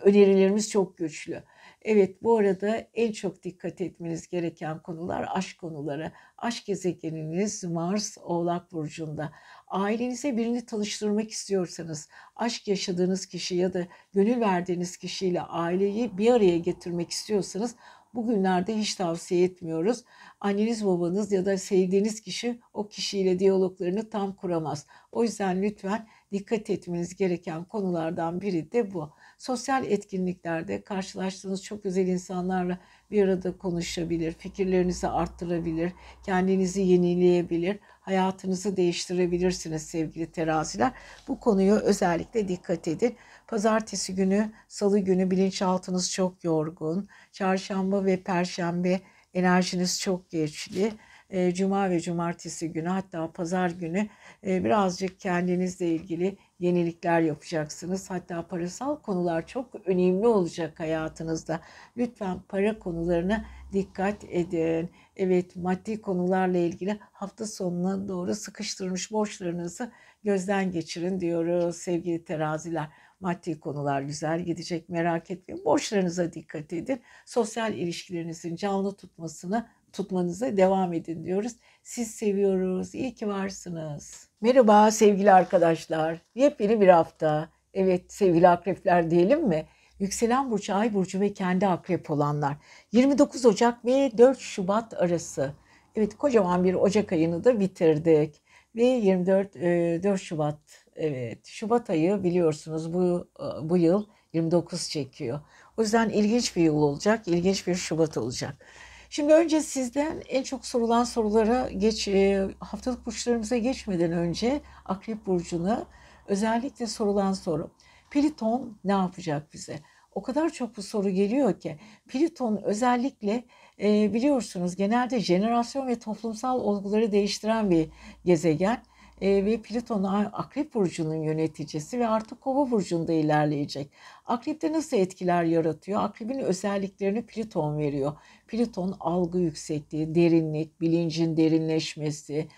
önerilerimiz çok güçlü. Evet bu arada en çok dikkat etmeniz gereken konular aşk konuları. Aşk gezegeniniz Mars Oğlak Burcu'nda. Ailenize birini tanıştırmak istiyorsanız, aşk yaşadığınız kişi ya da gönül verdiğiniz kişiyle aileyi bir araya getirmek istiyorsanız bugünlerde hiç tavsiye etmiyoruz. Anneniz babanız ya da sevdiğiniz kişi o kişiyle diyaloglarını tam kuramaz. O yüzden lütfen dikkat etmeniz gereken konulardan biri de bu. Sosyal etkinliklerde karşılaştığınız çok özel insanlarla bir arada konuşabilir, fikirlerinizi arttırabilir, kendinizi yenileyebilir, hayatınızı değiştirebilirsiniz sevgili teraziler. Bu konuyu özellikle dikkat edin. Pazartesi günü, salı günü bilinçaltınız çok yorgun. Çarşamba ve perşembe enerjiniz çok geçli. E, Cuma ve cumartesi günü hatta pazar günü e, birazcık kendinizle ilgili yenilikler yapacaksınız. Hatta parasal konular çok önemli olacak hayatınızda. Lütfen para konularına dikkat edin. Evet maddi konularla ilgili hafta sonuna doğru sıkıştırmış borçlarınızı gözden geçirin diyoruz sevgili teraziler. Maddi konular güzel gidecek merak etmeyin. Borçlarınıza dikkat edin. Sosyal ilişkilerinizin canlı tutmasını tutmanıza devam edin diyoruz. Siz seviyoruz. İyi ki varsınız. Merhaba sevgili arkadaşlar. Yepyeni bir hafta. Evet sevgili akrepler diyelim mi? Yükselen burcu, ay burcu ve kendi akrep olanlar. 29 Ocak ve 4 Şubat arası. Evet kocaman bir Ocak ayını da bitirdik. Ve 24 4 Şubat evet Şubat ayı biliyorsunuz bu bu yıl 29 çekiyor. O yüzden ilginç bir yıl olacak, ilginç bir Şubat olacak. Şimdi önce sizden en çok sorulan sorulara geç e, haftalık burçlarımıza geçmeden önce Akrep burcuna özellikle sorulan soru. Pliton ne yapacak bize? O kadar çok bu soru geliyor ki Pliton özellikle e, biliyorsunuz genelde jenerasyon ve toplumsal olguları değiştiren bir gezegen e, ve Plüton Akrep Burcu'nun yöneticisi ve artık Kova Burcu'nda ilerleyecek. Akrep'te nasıl etkiler yaratıyor? Akrep'in özelliklerini Plüton veriyor. Plüton algı yüksekliği, derinlik, bilincin derinleşmesi,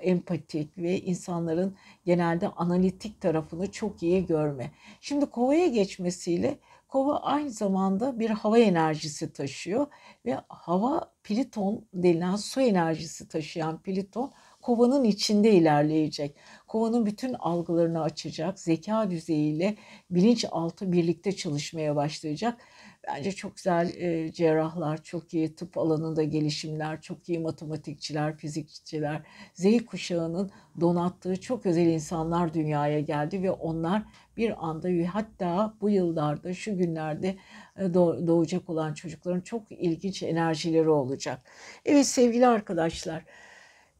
empatik ve insanların genelde analitik tarafını çok iyi görme. Şimdi Kova'ya geçmesiyle Kova aynı zamanda bir hava enerjisi taşıyor ve hava Pliton denilen su enerjisi taşıyan Pliton kovanın içinde ilerleyecek. Kovanın bütün algılarını açacak. Zeka düzeyiyle bilinçaltı birlikte çalışmaya başlayacak. Bence çok güzel e, cerrahlar, çok iyi tıp alanında gelişimler, çok iyi matematikçiler, fizikçiler, Z kuşağının donattığı çok özel insanlar dünyaya geldi ve onlar bir anda hatta bu yıllarda, şu günlerde e, doğacak olan çocukların çok ilginç enerjileri olacak. Evet sevgili arkadaşlar,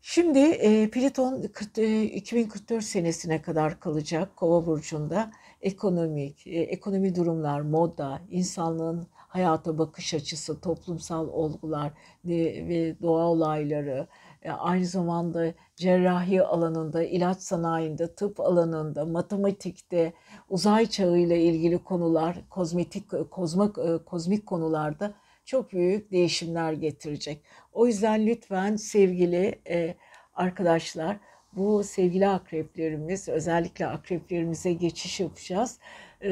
Şimdi e, Pliton 40, e, 2044 senesine kadar kalacak Kova burcunda. Ekonomik, e, ekonomi durumlar, moda, insanlığın hayata bakış açısı, toplumsal olgular e, ve doğa olayları, e, aynı zamanda cerrahi alanında, ilaç sanayinde, tıp alanında, matematikte, uzay çağıyla ilgili konular, kozmetik, kozmik, e, kozmik konularda çok büyük değişimler getirecek. O yüzden lütfen sevgili e, arkadaşlar bu sevgili akreplerimiz özellikle akreplerimize geçiş yapacağız. E,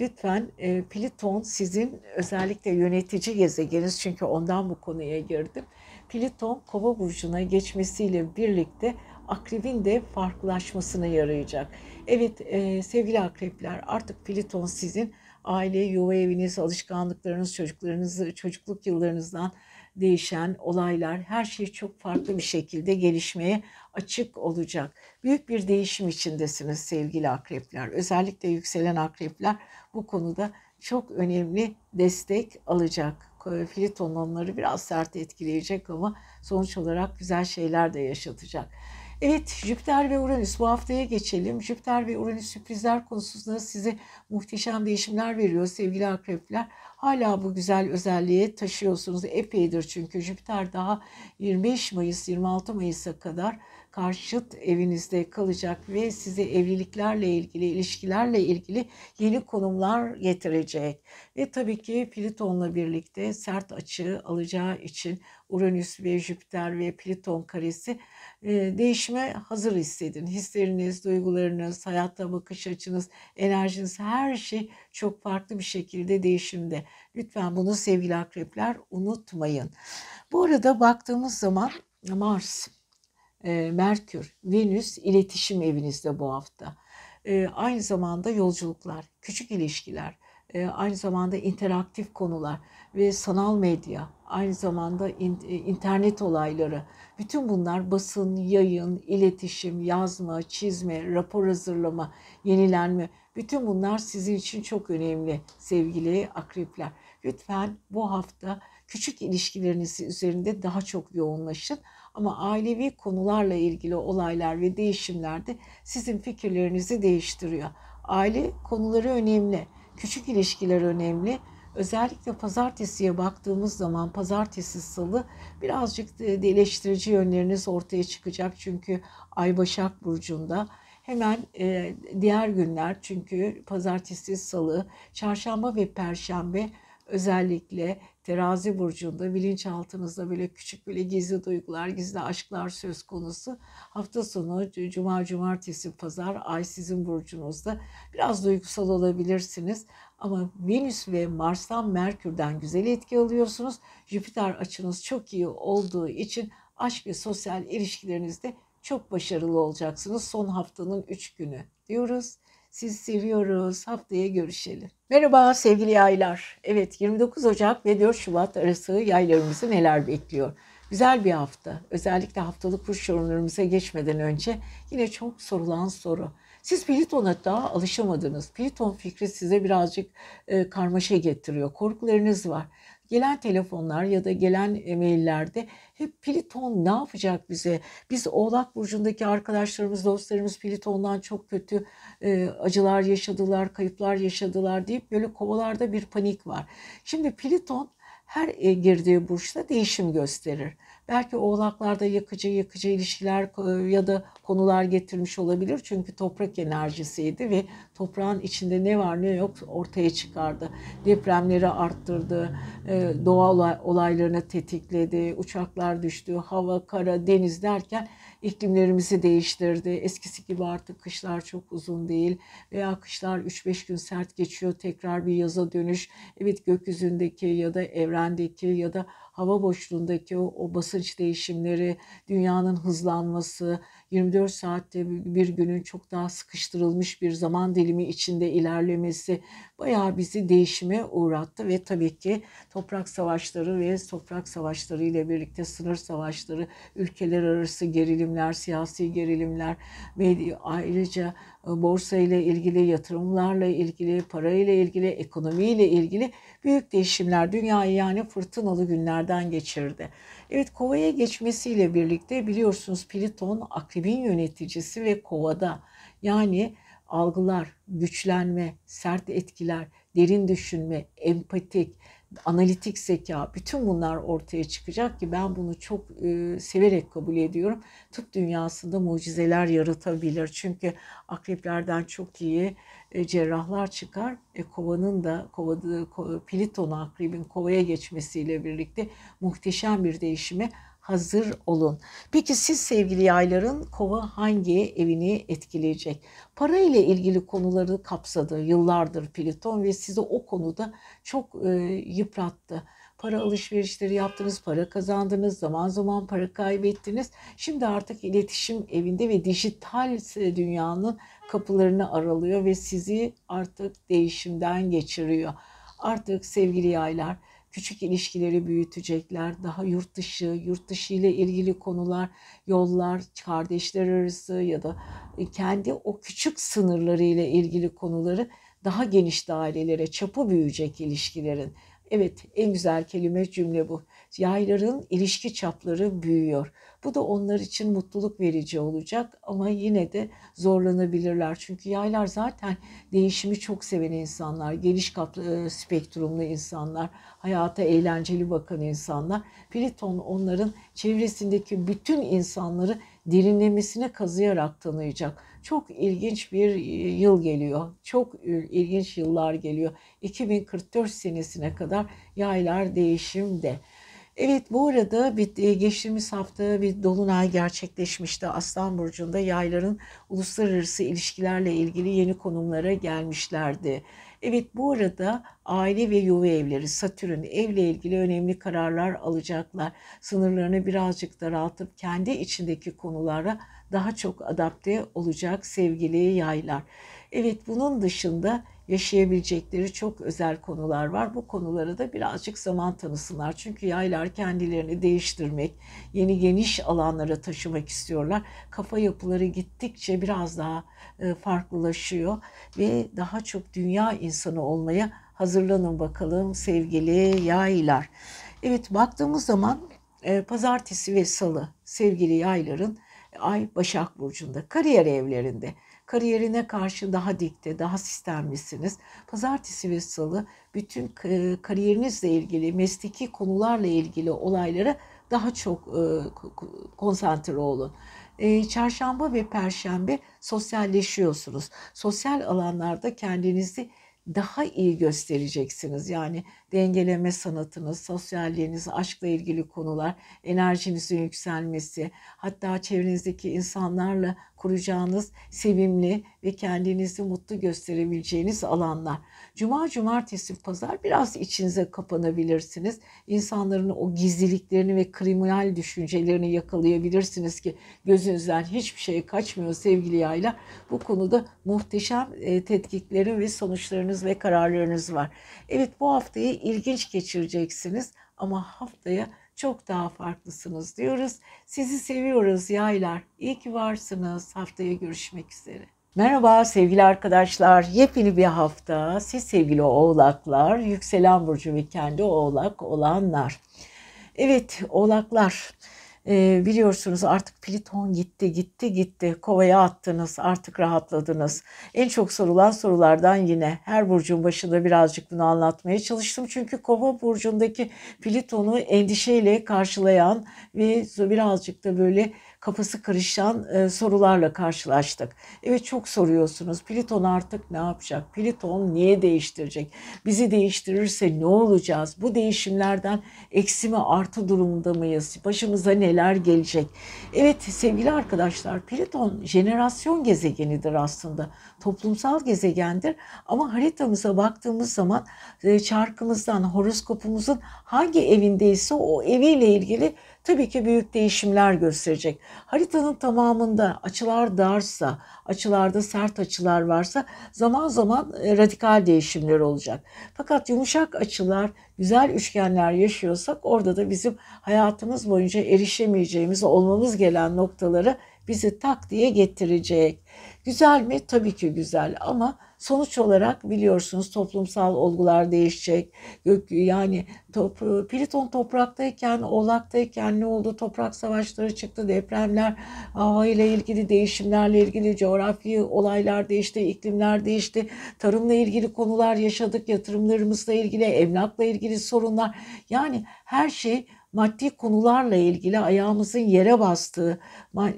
lütfen e, Pliton sizin özellikle yönetici gezegeniz çünkü ondan bu konuya girdim. Pliton kova burcuna geçmesiyle birlikte akrebin de farklılaşmasına yarayacak. Evet e, sevgili akrepler artık Pliton sizin aile, yuva eviniz, alışkanlıklarınız, çocuklarınız, çocukluk yıllarınızdan değişen olaylar, her şey çok farklı bir şekilde gelişmeye açık olacak. Büyük bir değişim içindesiniz sevgili akrepler. Özellikle yükselen akrepler bu konuda çok önemli destek alacak. Filiton onları biraz sert etkileyecek ama sonuç olarak güzel şeyler de yaşatacak. Evet Jüpiter ve Uranüs bu haftaya geçelim. Jüpiter ve Uranüs sürprizler konusunda size muhteşem değişimler veriyor sevgili akrepler. Hala bu güzel özelliği taşıyorsunuz. Epeydir çünkü Jüpiter daha 25 Mayıs 26 Mayıs'a kadar karşıt evinizde kalacak ve size evliliklerle ilgili, ilişkilerle ilgili yeni konumlar getirecek. Ve tabii ki Plüton'la birlikte sert açı alacağı için Uranüs ve Jüpiter ve Plüton karesi e, değişime hazır hissedin. Hisleriniz, duygularınız, hayatta bakış açınız, enerjiniz her şey çok farklı bir şekilde değişimde. Lütfen bunu sevgili akrepler unutmayın. Bu arada baktığımız zaman Mars, e, Merkür, Venüs iletişim evinizde bu hafta. E, aynı zamanda yolculuklar, küçük ilişkiler, e, aynı zamanda interaktif konular ve sanal medya, aynı zamanda e, internet olayları, bütün bunlar basın, yayın, iletişim, yazma, çizme, rapor hazırlama, yenilenme, bütün bunlar sizin için çok önemli sevgili akrepler. Lütfen bu hafta küçük ilişkileriniz üzerinde daha çok yoğunlaşın. Ama ailevi konularla ilgili olaylar ve değişimler de sizin fikirlerinizi değiştiriyor. Aile konuları önemli, küçük ilişkiler önemli. Özellikle pazartesiye baktığımız zaman pazartesi salı birazcık eleştirici yönleriniz ortaya çıkacak. Çünkü Ay Başak Burcu'nda Hemen e, diğer günler çünkü pazartesi, salı, çarşamba ve perşembe özellikle terazi burcunda bilinçaltınızda böyle küçük böyle gizli duygular, gizli aşklar söz konusu. Hafta sonu cuma, cumartesi, pazar ay sizin burcunuzda biraz duygusal olabilirsiniz. Ama Venüs ve Mars'tan Merkür'den güzel etki alıyorsunuz. Jüpiter açınız çok iyi olduğu için aşk ve sosyal ilişkilerinizde çok başarılı olacaksınız son haftanın 3 günü diyoruz. Sizi seviyoruz. Haftaya görüşelim. Merhaba sevgili yaylar. Evet 29 Ocak ve 4 Şubat arası yaylarımızı neler bekliyor? Güzel bir hafta. Özellikle haftalık burç yorumlarımıza geçmeden önce yine çok sorulan soru. Siz Plüton'a daha alışamadınız. Plüton fikri size birazcık e, karmaşa getiriyor. Korkularınız var gelen telefonlar ya da gelen e-maillerde hep Pliton ne yapacak bize? Biz Oğlak Burcu'ndaki arkadaşlarımız, dostlarımız Pliton'dan çok kötü e, acılar yaşadılar, kayıplar yaşadılar deyip böyle kovalarda bir panik var. Şimdi Pliton her e, girdiği burçta değişim gösterir. Belki oğlaklarda yakıcı yakıcı ilişkiler e, ya da konular getirmiş olabilir. Çünkü toprak enerjisiydi ve toprağın içinde ne var ne yok ortaya çıkardı. Depremleri arttırdı, e, doğa olaylarını tetikledi, uçaklar düştü, hava, kara, deniz derken iklimlerimizi değiştirdi. Eskisi gibi artık kışlar çok uzun değil veya kışlar 3-5 gün sert geçiyor tekrar bir yaza dönüş. Evet gökyüzündeki ya da evrendeki ya da hava boşluğundaki o, o basınç değişimleri, dünyanın hızlanması, 24 saatte bir günün çok daha sıkıştırılmış bir zaman dilimi içinde ilerlemesi bayağı bizi değişime uğrattı ve tabii ki toprak savaşları ve toprak savaşları ile birlikte sınır savaşları, ülkeler arası gerilimler, siyasi gerilimler ve ayrıca e, borsa ile ilgili, yatırımlarla ilgili, para ile ilgili, ekonomi ile ilgili büyük değişimler dünyayı yani fırtınalı günlerden geçirdi. Evet kovaya geçmesiyle birlikte biliyorsunuz Pliton akribin yöneticisi ve kovada yani algılar, güçlenme, sert etkiler, derin düşünme, empatik, analitik zeka bütün bunlar ortaya çıkacak ki ben bunu çok e, severek kabul ediyorum. Tıp dünyasında mucizeler yaratabilir. Çünkü akreplerden çok iyi cerrahlar çıkar. E, kovanın da kovada, ko, Pliton akrebin kovaya geçmesiyle birlikte muhteşem bir değişime hazır olun. Peki siz sevgili yayların kova hangi evini etkileyecek? Para ile ilgili konuları kapsadı yıllardır Plüton ve sizi o konuda çok e, yıprattı. Para alışverişleri yaptınız, para kazandınız, zaman zaman para kaybettiniz. Şimdi artık iletişim evinde ve dijital dünyanın kapılarını aralıyor ve sizi artık değişimden geçiriyor. Artık sevgili yaylar küçük ilişkileri büyütecekler. Daha yurt dışı, yurt dışı ile ilgili konular, yollar, kardeşler arası ya da kendi o küçük sınırları ile ilgili konuları daha geniş dairelere, çapı büyüyecek ilişkilerin. Evet, en güzel kelime cümle bu. Yayların ilişki çapları büyüyor. Bu da onlar için mutluluk verici olacak ama yine de zorlanabilirler. Çünkü yaylar zaten değişimi çok seven insanlar, geniş kaplı, e, spektrumlu insanlar, hayata eğlenceli bakan insanlar. Pliton onların çevresindeki bütün insanları derinlemesine kazıyarak tanıyacak. Çok ilginç bir yıl geliyor. Çok ilginç yıllar geliyor. 2044 senesine kadar yaylar değişimde. Evet bu arada bir, e, geçtiğimiz hafta bir dolunay gerçekleşmişti. Aslan Burcu'nda yayların uluslararası ilişkilerle ilgili yeni konumlara gelmişlerdi. Evet bu arada aile ve yuva evleri Satürn evle ilgili önemli kararlar alacaklar. Sınırlarını birazcık daraltıp kendi içindeki konulara daha çok adapte olacak sevgili yaylar. Evet bunun dışında yaşayabilecekleri çok özel konular var. Bu konulara da birazcık zaman tanısınlar. Çünkü yaylar kendilerini değiştirmek, yeni geniş alanlara taşımak istiyorlar. Kafa yapıları gittikçe biraz daha e, farklılaşıyor ve daha çok dünya insanı olmaya hazırlanın bakalım sevgili yaylar. Evet baktığımız zaman e, pazartesi ve salı sevgili yayların Ay Başak Burcu'nda, kariyer evlerinde kariyerine karşı daha dikte, daha sistemlisiniz. Pazartesi ve salı bütün kariyerinizle ilgili, mesleki konularla ilgili olaylara daha çok e, konsantre olun. E, çarşamba ve perşembe sosyalleşiyorsunuz. Sosyal alanlarda kendinizi daha iyi göstereceksiniz. Yani dengeleme sanatınız, sosyalliğiniz, aşkla ilgili konular, enerjinizin yükselmesi, hatta çevrenizdeki insanlarla kuracağınız sevimli ve kendinizi mutlu gösterebileceğiniz alanlar. Cuma, cumartesi, pazar biraz içinize kapanabilirsiniz. İnsanların o gizliliklerini ve kriminal düşüncelerini yakalayabilirsiniz ki gözünüzden hiçbir şey kaçmıyor sevgili yayla. Bu konuda muhteşem e, tetkiklerin ve sonuçlarınız ve kararlarınız var. Evet bu haftayı ilginç geçireceksiniz ama haftaya çok daha farklısınız diyoruz. Sizi seviyoruz yaylar. İyi ki varsınız. Haftaya görüşmek üzere. Merhaba sevgili arkadaşlar. Yepyeni bir hafta. Siz sevgili oğlaklar, yükselen burcu ve kendi oğlak olanlar. Evet oğlaklar e, biliyorsunuz artık Pliton gitti gitti gitti kovaya attınız artık rahatladınız. En çok sorulan sorulardan yine her burcun başında birazcık bunu anlatmaya çalıştım. Çünkü kova burcundaki Pliton'u endişeyle karşılayan ve birazcık da böyle kafası karışan e, sorularla karşılaştık. Evet çok soruyorsunuz. Pliton artık ne yapacak? Pliton niye değiştirecek? Bizi değiştirirse ne olacağız? Bu değişimlerden eksi mi artı durumda mıyız? Başımıza neler gelecek? Evet sevgili arkadaşlar Pliton jenerasyon gezegenidir aslında. Toplumsal gezegendir ama haritamıza baktığımız zaman e, çarkımızdan, horoskopumuzun hangi evindeyse o eviyle ilgili tabii ki büyük değişimler gösterecek. Haritanın tamamında açılar darsa, açılarda sert açılar varsa zaman zaman e, radikal değişimler olacak. Fakat yumuşak açılar, güzel üçgenler yaşıyorsak orada da bizim hayatımız boyunca erişemeyeceğimiz, olmamız gelen noktaları bizi tak diye getirecek. Güzel mi? Tabii ki güzel ama sonuç olarak biliyorsunuz toplumsal olgular değişecek. Yani top, Pliton topraktayken, oğlaktayken ne oldu? Toprak savaşları çıktı, depremler, hava ile ilgili değişimlerle ilgili coğrafi olaylar değişti, iklimler değişti. Tarımla ilgili konular yaşadık, yatırımlarımızla ilgili, emlakla ilgili sorunlar. Yani her şey maddi konularla ilgili ayağımızın yere bastığı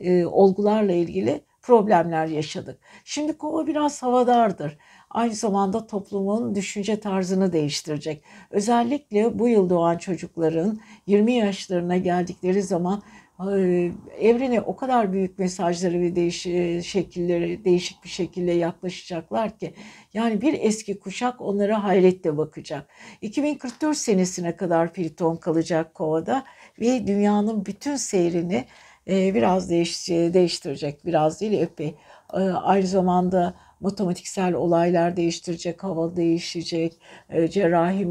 e, olgularla ilgili problemler yaşadık. Şimdi kova biraz havadardır. Aynı zamanda toplumun düşünce tarzını değiştirecek. Özellikle bu yıl doğan çocukların 20 yaşlarına geldikleri zaman evrene o kadar büyük mesajları ve değiş şekilleri değişik bir şekilde yaklaşacaklar ki yani bir eski kuşak onlara hayretle bakacak. 2044 senesine kadar Plüton kalacak Kova'da ve dünyanın bütün seyrini biraz değiş, değiştirecek. Biraz değil epey. Aynı zamanda matematiksel olaylar değiştirecek, hava değişecek, cerrahi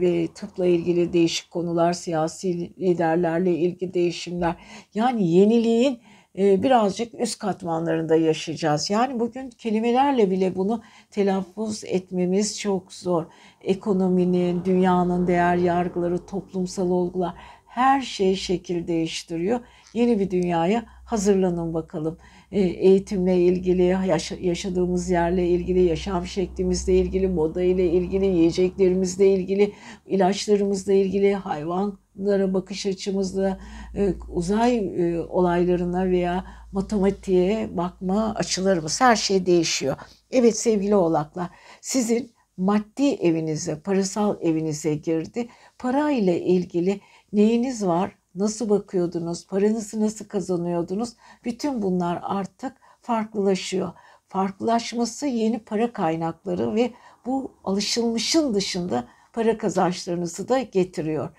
ve tıpla ilgili değişik konular, siyasi liderlerle ilgili değişimler. Yani yeniliğin birazcık üst katmanlarında yaşayacağız. Yani bugün kelimelerle bile bunu telaffuz etmemiz çok zor. Ekonominin, dünyanın değer yargıları, toplumsal olgular her şey şekil değiştiriyor. Yeni bir dünyaya hazırlanın bakalım. E, eğitimle ilgili, yaşadığımız yerle ilgili, yaşam şeklimizle ilgili, moda ile ilgili, yiyeceklerimizle ilgili, ilaçlarımızla ilgili, hayvan konulara bakış açımızda e, uzay e, olaylarına veya matematiğe bakma açılarımız her şey değişiyor. Evet sevgili oğlaklar sizin maddi evinize, parasal evinize girdi. Para ile ilgili neyiniz var? Nasıl bakıyordunuz? Paranızı nasıl kazanıyordunuz? Bütün bunlar artık farklılaşıyor. Farklılaşması yeni para kaynakları ve bu alışılmışın dışında para kazançlarınızı da getiriyor.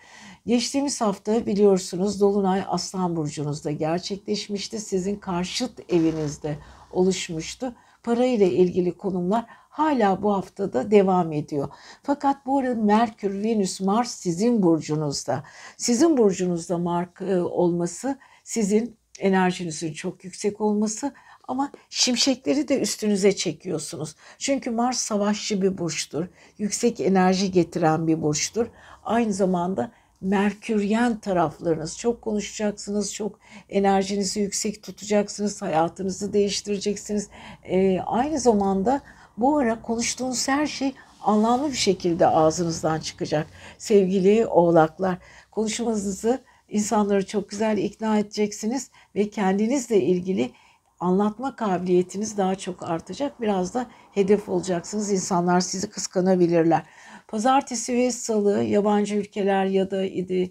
Geçtiğimiz hafta biliyorsunuz Dolunay Aslan Burcu'nuzda gerçekleşmişti. Sizin karşıt evinizde oluşmuştu. Para ile ilgili konumlar hala bu haftada devam ediyor. Fakat bu arada Merkür, Venüs, Mars sizin burcunuzda. Sizin burcunuzda Mark e, olması sizin enerjinizin çok yüksek olması ama şimşekleri de üstünüze çekiyorsunuz. Çünkü Mars savaşçı bir burçtur. Yüksek enerji getiren bir burçtur. Aynı zamanda merküryen taraflarınız. Çok konuşacaksınız, çok enerjinizi yüksek tutacaksınız, hayatınızı değiştireceksiniz. Ee, aynı zamanda bu ara konuştuğunuz her şey anlamlı bir şekilde ağzınızdan çıkacak. Sevgili oğlaklar, konuşmanızı insanları çok güzel ikna edeceksiniz ve kendinizle ilgili anlatma kabiliyetiniz daha çok artacak. Biraz da hedef olacaksınız. İnsanlar sizi kıskanabilirler. Pazartesi ve salı yabancı ülkeler ya da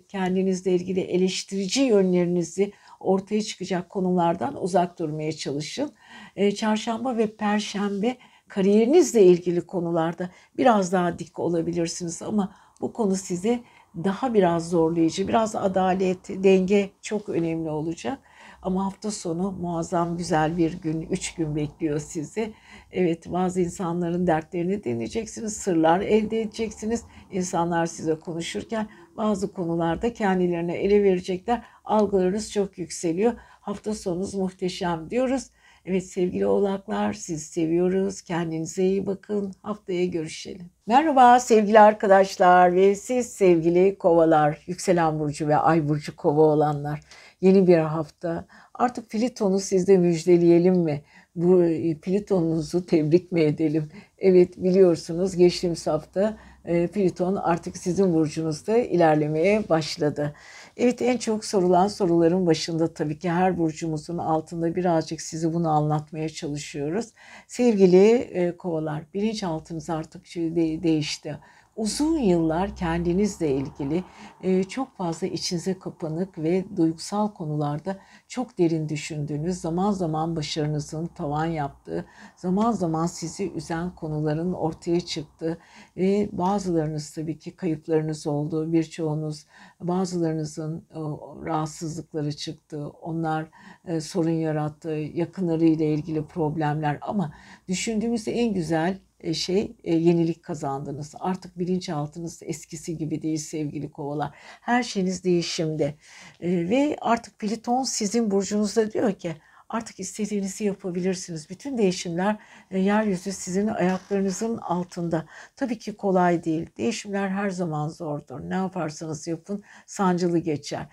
kendinizle ilgili eleştirici yönlerinizi ortaya çıkacak konulardan uzak durmaya çalışın. Ee, çarşamba ve perşembe kariyerinizle ilgili konularda biraz daha dik olabilirsiniz ama bu konu size daha biraz zorlayıcı, biraz adalet, denge çok önemli olacak. Ama hafta sonu muazzam güzel bir gün, üç gün bekliyor sizi. Evet bazı insanların dertlerini dinleyeceksiniz, sırlar elde edeceksiniz. İnsanlar size konuşurken bazı konularda kendilerine ele verecekler. Algılarınız çok yükseliyor. Hafta sonunuz muhteşem diyoruz. Evet sevgili oğlaklar siz seviyoruz. Kendinize iyi bakın. Haftaya görüşelim. Merhaba sevgili arkadaşlar ve siz sevgili kovalar, yükselen burcu ve ay burcu kova olanlar. Yeni bir hafta. Artık Pliton'u sizde müjdeleyelim mi? Bu e, Pliton'unuzu tebrik mi edelim? Evet biliyorsunuz geçtiğimiz hafta e, Pliton artık sizin burcunuzda ilerlemeye başladı. Evet en çok sorulan soruların başında tabii ki her burcumuzun altında birazcık size bunu anlatmaya çalışıyoruz. Sevgili e, kovalar bilinçaltınız artık şey değişti uzun yıllar kendinizle ilgili çok fazla içinize kapanık ve duygusal konularda çok derin düşündüğünüz, zaman zaman başarınızın tavan yaptığı, zaman zaman sizi üzen konuların ortaya çıktığı ve bazılarınız tabii ki kayıplarınız oldu, birçoğunuz bazılarınızın rahatsızlıkları çıktı, onlar sorun yarattı, yakınlarıyla ilgili problemler ama düşündüğümüzde en güzel şey e, yenilik kazandınız. Artık bilinçaltınız eskisi gibi değil sevgili kovalar. Her şeyiniz değişimde. E, ve artık Pliton sizin burcunuzda diyor ki artık istediğinizi yapabilirsiniz. Bütün değişimler yeryüzü sizin ayaklarınızın altında. Tabii ki kolay değil. Değişimler her zaman zordur. Ne yaparsanız yapın sancılı geçer.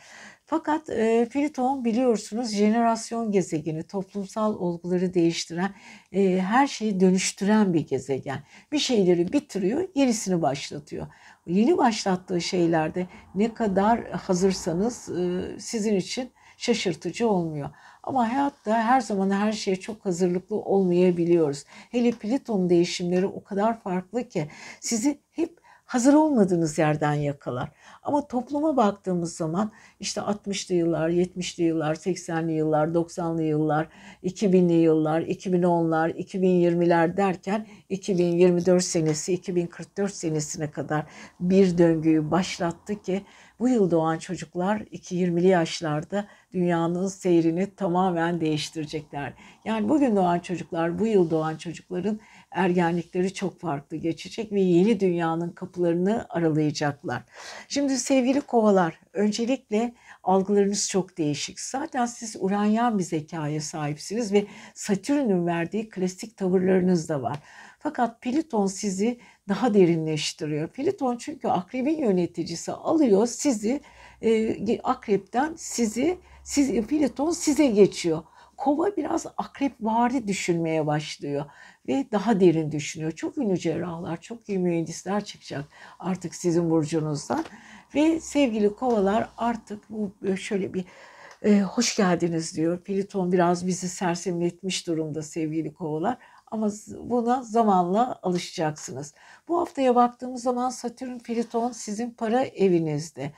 Fakat e, Plüton biliyorsunuz jenerasyon gezegeni, toplumsal olguları değiştiren, e, her şeyi dönüştüren bir gezegen. Bir şeyleri bitiriyor, yenisini başlatıyor. Yeni başlattığı şeylerde ne kadar hazırsanız e, sizin için şaşırtıcı olmuyor. Ama hayatta her zaman her şeye çok hazırlıklı olmayabiliyoruz. Hele Plüton değişimleri o kadar farklı ki sizi hep hazır olmadığınız yerden yakalar. Ama topluma baktığımız zaman işte 60'lı yıllar, 70'li yıllar, 80'li yıllar, 90'lı yıllar, 2000'li yıllar, 2010'lar, 2020'ler derken 2024 senesi, 2044 senesine kadar bir döngüyü başlattı ki bu yıl doğan çocuklar 2-20'li yaşlarda dünyanın seyrini tamamen değiştirecekler. Yani bugün doğan çocuklar, bu yıl doğan çocukların ergenlikleri çok farklı geçecek ve yeni dünyanın kapılarını aralayacaklar. Şimdi sevgili kovalar, öncelikle algılarınız çok değişik. Zaten siz uranyan bir zekaya sahipsiniz ve Satürn'ün verdiği klasik tavırlarınız da var. Fakat Plüton sizi daha derinleştiriyor. Plüton çünkü akrebin yöneticisi alıyor sizi e, akrepten sizi siz Plüton size geçiyor. Kova biraz akrep vari düşünmeye başlıyor ve daha derin düşünüyor. Çok ünlü cerrahlar, çok iyi mühendisler çıkacak artık sizin burcunuzdan. Ve sevgili kovalar artık bu şöyle bir e, hoş geldiniz diyor. Plüton biraz bizi sersemletmiş durumda sevgili kovalar. Ama buna zamanla alışacaksınız. Bu haftaya baktığımız zaman Satürn, Plüton sizin para evinizde.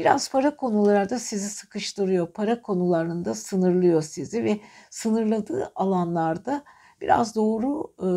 Biraz para konularda sizi sıkıştırıyor. Para konularında sınırlıyor sizi ve sınırladığı alanlarda biraz doğru e,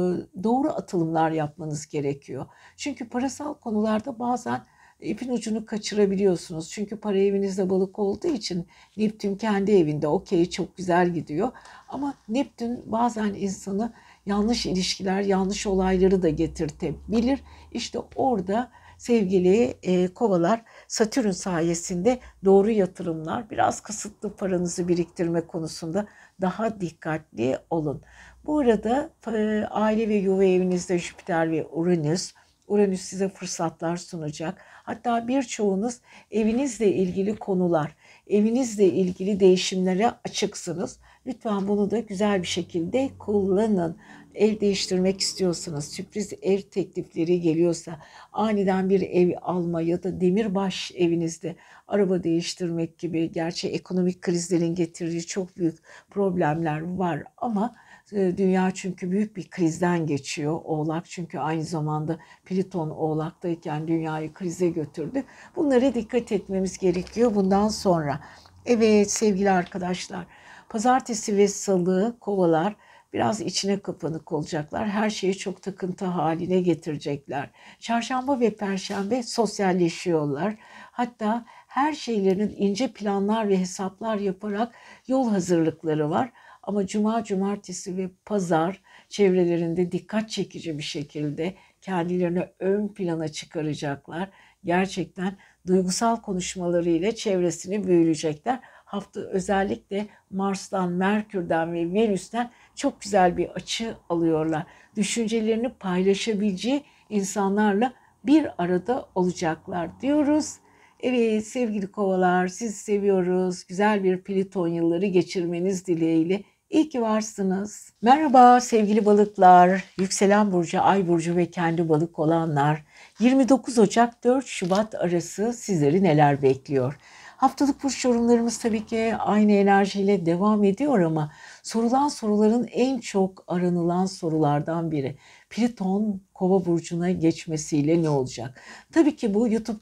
doğru atılımlar yapmanız gerekiyor. Çünkü parasal konularda bazen ipin ucunu kaçırabiliyorsunuz. Çünkü para evinizde balık olduğu için Neptün kendi evinde okey çok güzel gidiyor. Ama Neptün bazen insanı yanlış ilişkiler, yanlış olayları da getirtebilir. İşte orada sevgili e, kovalar Satürn sayesinde doğru yatırımlar, biraz kısıtlı paranızı biriktirme konusunda daha dikkatli olun. Bu arada e, aile ve yuva evinizde Jüpiter ve Uranüs, Uranüs size fırsatlar sunacak. Hatta birçoğunuz evinizle ilgili konular, evinizle ilgili değişimlere açıksınız. Lütfen bunu da güzel bir şekilde kullanın. Ev değiştirmek istiyorsanız, sürpriz ev teklifleri geliyorsa, aniden bir ev alma ya da demirbaş evinizde araba değiştirmek gibi gerçi ekonomik krizlerin getirdiği çok büyük problemler var ama e, dünya çünkü büyük bir krizden geçiyor. Oğlak çünkü aynı zamanda Plüton Oğlak'tayken dünyayı krize götürdü. Bunlara dikkat etmemiz gerekiyor bundan sonra. Evet sevgili arkadaşlar, pazartesi ve salı kovalar biraz içine kapanık olacaklar. Her şeyi çok takıntı haline getirecekler. Çarşamba ve perşembe sosyalleşiyorlar. Hatta her şeylerin ince planlar ve hesaplar yaparak yol hazırlıkları var. Ama cuma, cumartesi ve pazar çevrelerinde dikkat çekici bir şekilde kendilerini ön plana çıkaracaklar. Gerçekten duygusal konuşmalarıyla çevresini büyülecekler. Hafta özellikle Mars'tan, Merkür'den ve Venüs'ten çok güzel bir açı alıyorlar. Düşüncelerini paylaşabileceği insanlarla bir arada olacaklar diyoruz. Evet sevgili kovalar sizi seviyoruz. Güzel bir Pliton yılları geçirmeniz dileğiyle İyi ki varsınız. Merhaba sevgili balıklar, yükselen burcu, ay burcu ve kendi balık olanlar. 29 Ocak 4 Şubat arası sizleri neler bekliyor? Haftalık burç yorumlarımız tabii ki aynı enerjiyle devam ediyor ama sorulan soruların en çok aranılan sorulardan biri. Plüton Kova burcuna geçmesiyle ne olacak? Tabii ki bu YouTube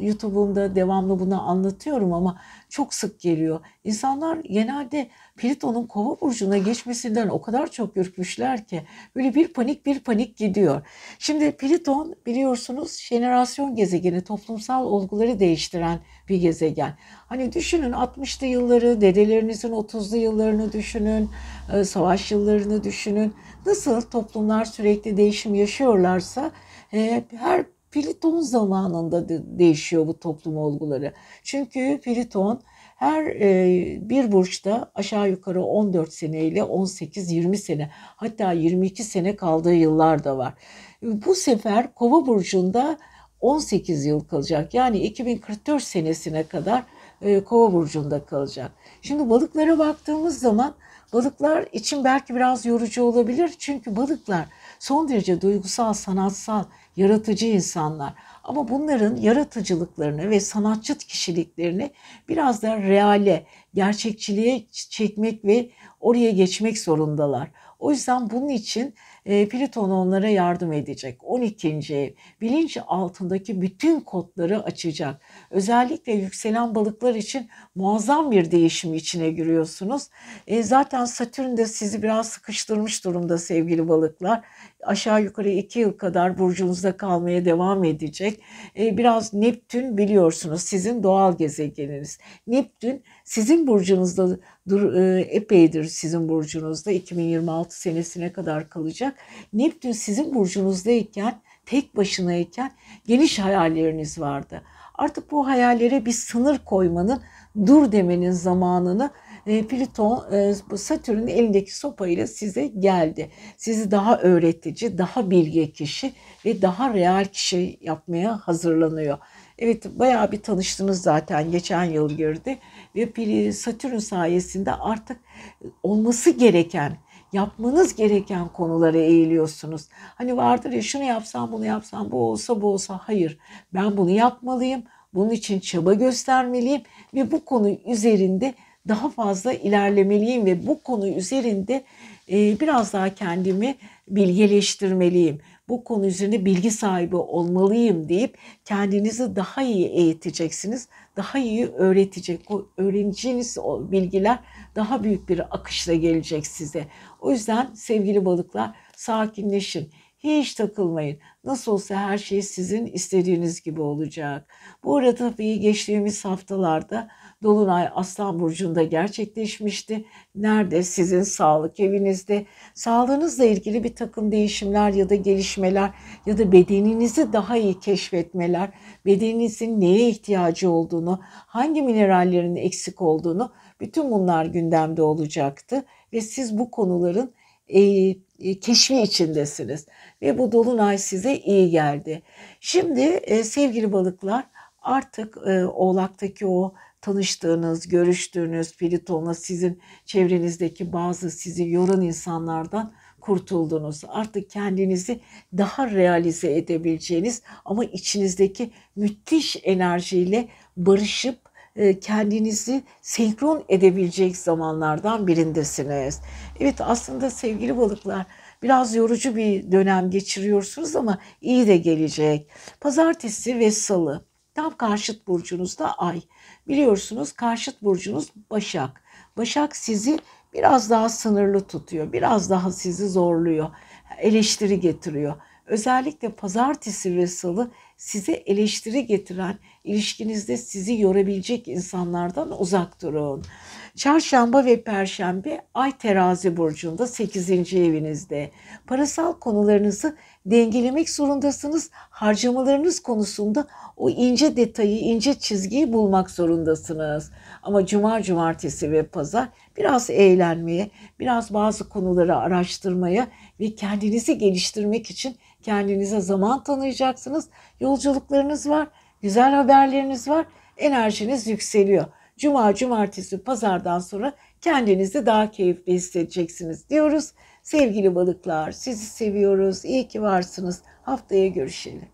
YouTube'umda devamlı bunu anlatıyorum ama çok sık geliyor. İnsanlar genelde Plüton'un Kova burcuna geçmesinden o kadar çok ürkmüşler ki böyle bir panik bir panik gidiyor. Şimdi Plüton biliyorsunuz jenerasyon gezegeni, toplumsal olguları değiştiren bir gezegen. Hani düşünün 60'lı yılları, dedelerinizin 30'lu yıllarını düşünün, e, savaş yıllarını düşünün. Nasıl toplumlar sürekli değişim yaşıyorlarsa e, her Plüton zamanında değişiyor bu toplum olguları. Çünkü Plüton her e, bir burçta aşağı yukarı 14 sene ile 18-20 sene hatta 22 sene kaldığı yıllar da var. Bu sefer Kova burcunda 18 yıl kalacak. Yani 2044 senesine kadar e, Kova burcunda kalacak. Şimdi balıklara baktığımız zaman balıklar için belki biraz yorucu olabilir. Çünkü balıklar son derece duygusal, sanatsal, yaratıcı insanlar. Ama bunların yaratıcılıklarını ve sanatçı kişiliklerini biraz da reale, gerçekçiliğe çekmek ve oraya geçmek zorundalar. O yüzden bunun için e, Plüton onlara yardım edecek. 12. ev bilinç altındaki bütün kodları açacak. Özellikle yükselen balıklar için muazzam bir değişim içine giriyorsunuz. E, zaten Satürn de sizi biraz sıkıştırmış durumda sevgili balıklar. Aşağı yukarı 2 yıl kadar burcunuzda kalmaya devam edecek. E, biraz Neptün biliyorsunuz sizin doğal gezegeniniz. Neptün sizin burcunuzda dur, e, epeydir sizin burcunuzda 2026 senesine kadar kalacak. Neptün sizin burcunuzdayken tek başınayken geniş hayalleriniz vardı. Artık bu hayallere bir sınır koymanın, dur demenin zamanını Plüton, e, Satürn'ün elindeki sopayla size geldi. Sizi daha öğretici, daha bilge kişi ve daha real kişi yapmaya hazırlanıyor. Evet bayağı bir tanıştınız zaten geçen yıl girdi ve Satürn sayesinde artık olması gereken yapmanız gereken konulara eğiliyorsunuz. Hani vardır ya şunu yapsam bunu yapsam bu olsa bu olsa hayır ben bunu yapmalıyım. Bunun için çaba göstermeliyim ve bu konu üzerinde daha fazla ilerlemeliyim ve bu konu üzerinde e, biraz daha kendimi bilgeleştirmeliyim. Bu konu üzerinde bilgi sahibi olmalıyım deyip kendinizi daha iyi eğiteceksiniz. Daha iyi öğretecek. O öğreneceğiniz o bilgiler daha büyük bir akışla gelecek size. O yüzden sevgili balıklar sakinleşin. Hiç takılmayın. Nasıl olsa her şey sizin istediğiniz gibi olacak. Bu arada tabii geçtiğimiz haftalarda Dolunay Aslan Burcu'nda gerçekleşmişti. Nerede? Sizin sağlık evinizde. Sağlığınızla ilgili bir takım değişimler ya da gelişmeler ya da bedeninizi daha iyi keşfetmeler, bedeninizin neye ihtiyacı olduğunu, hangi minerallerin eksik olduğunu bütün bunlar gündemde olacaktı. Ve siz bu konuların e, e, keşfi içindesiniz ve bu dolunay size iyi geldi. Şimdi e, sevgili balıklar artık e, Oğlak'taki o tanıştığınız, görüştüğünüz Pliton'la sizin çevrenizdeki bazı sizi yoran insanlardan kurtuldunuz. Artık kendinizi daha realize edebileceğiniz ama içinizdeki müthiş enerjiyle barışıp e, kendinizi senkron edebilecek zamanlardan birindesiniz. Evet aslında sevgili balıklar biraz yorucu bir dönem geçiriyorsunuz ama iyi de gelecek. Pazartesi ve salı tam karşıt burcunuzda ay. Biliyorsunuz karşıt burcunuz Başak. Başak sizi biraz daha sınırlı tutuyor. Biraz daha sizi zorluyor. Eleştiri getiriyor. Özellikle pazartesi ve salı size eleştiri getiren, ilişkinizde sizi yorabilecek insanlardan uzak durun. Çarşamba ve Perşembe Ay Terazi burcunda 8. evinizde. Parasal konularınızı dengelemek zorundasınız. Harcamalarınız konusunda o ince detayı, ince çizgiyi bulmak zorundasınız. Ama cuma, cumartesi ve pazar biraz eğlenmeye, biraz bazı konuları araştırmaya ve kendinizi geliştirmek için kendinize zaman tanıyacaksınız. Yolculuklarınız var, güzel haberleriniz var, enerjiniz yükseliyor. Cuma, cumartesi, pazardan sonra kendinizi daha keyifli hissedeceksiniz diyoruz. Sevgili balıklar, sizi seviyoruz. İyi ki varsınız. Haftaya görüşelim.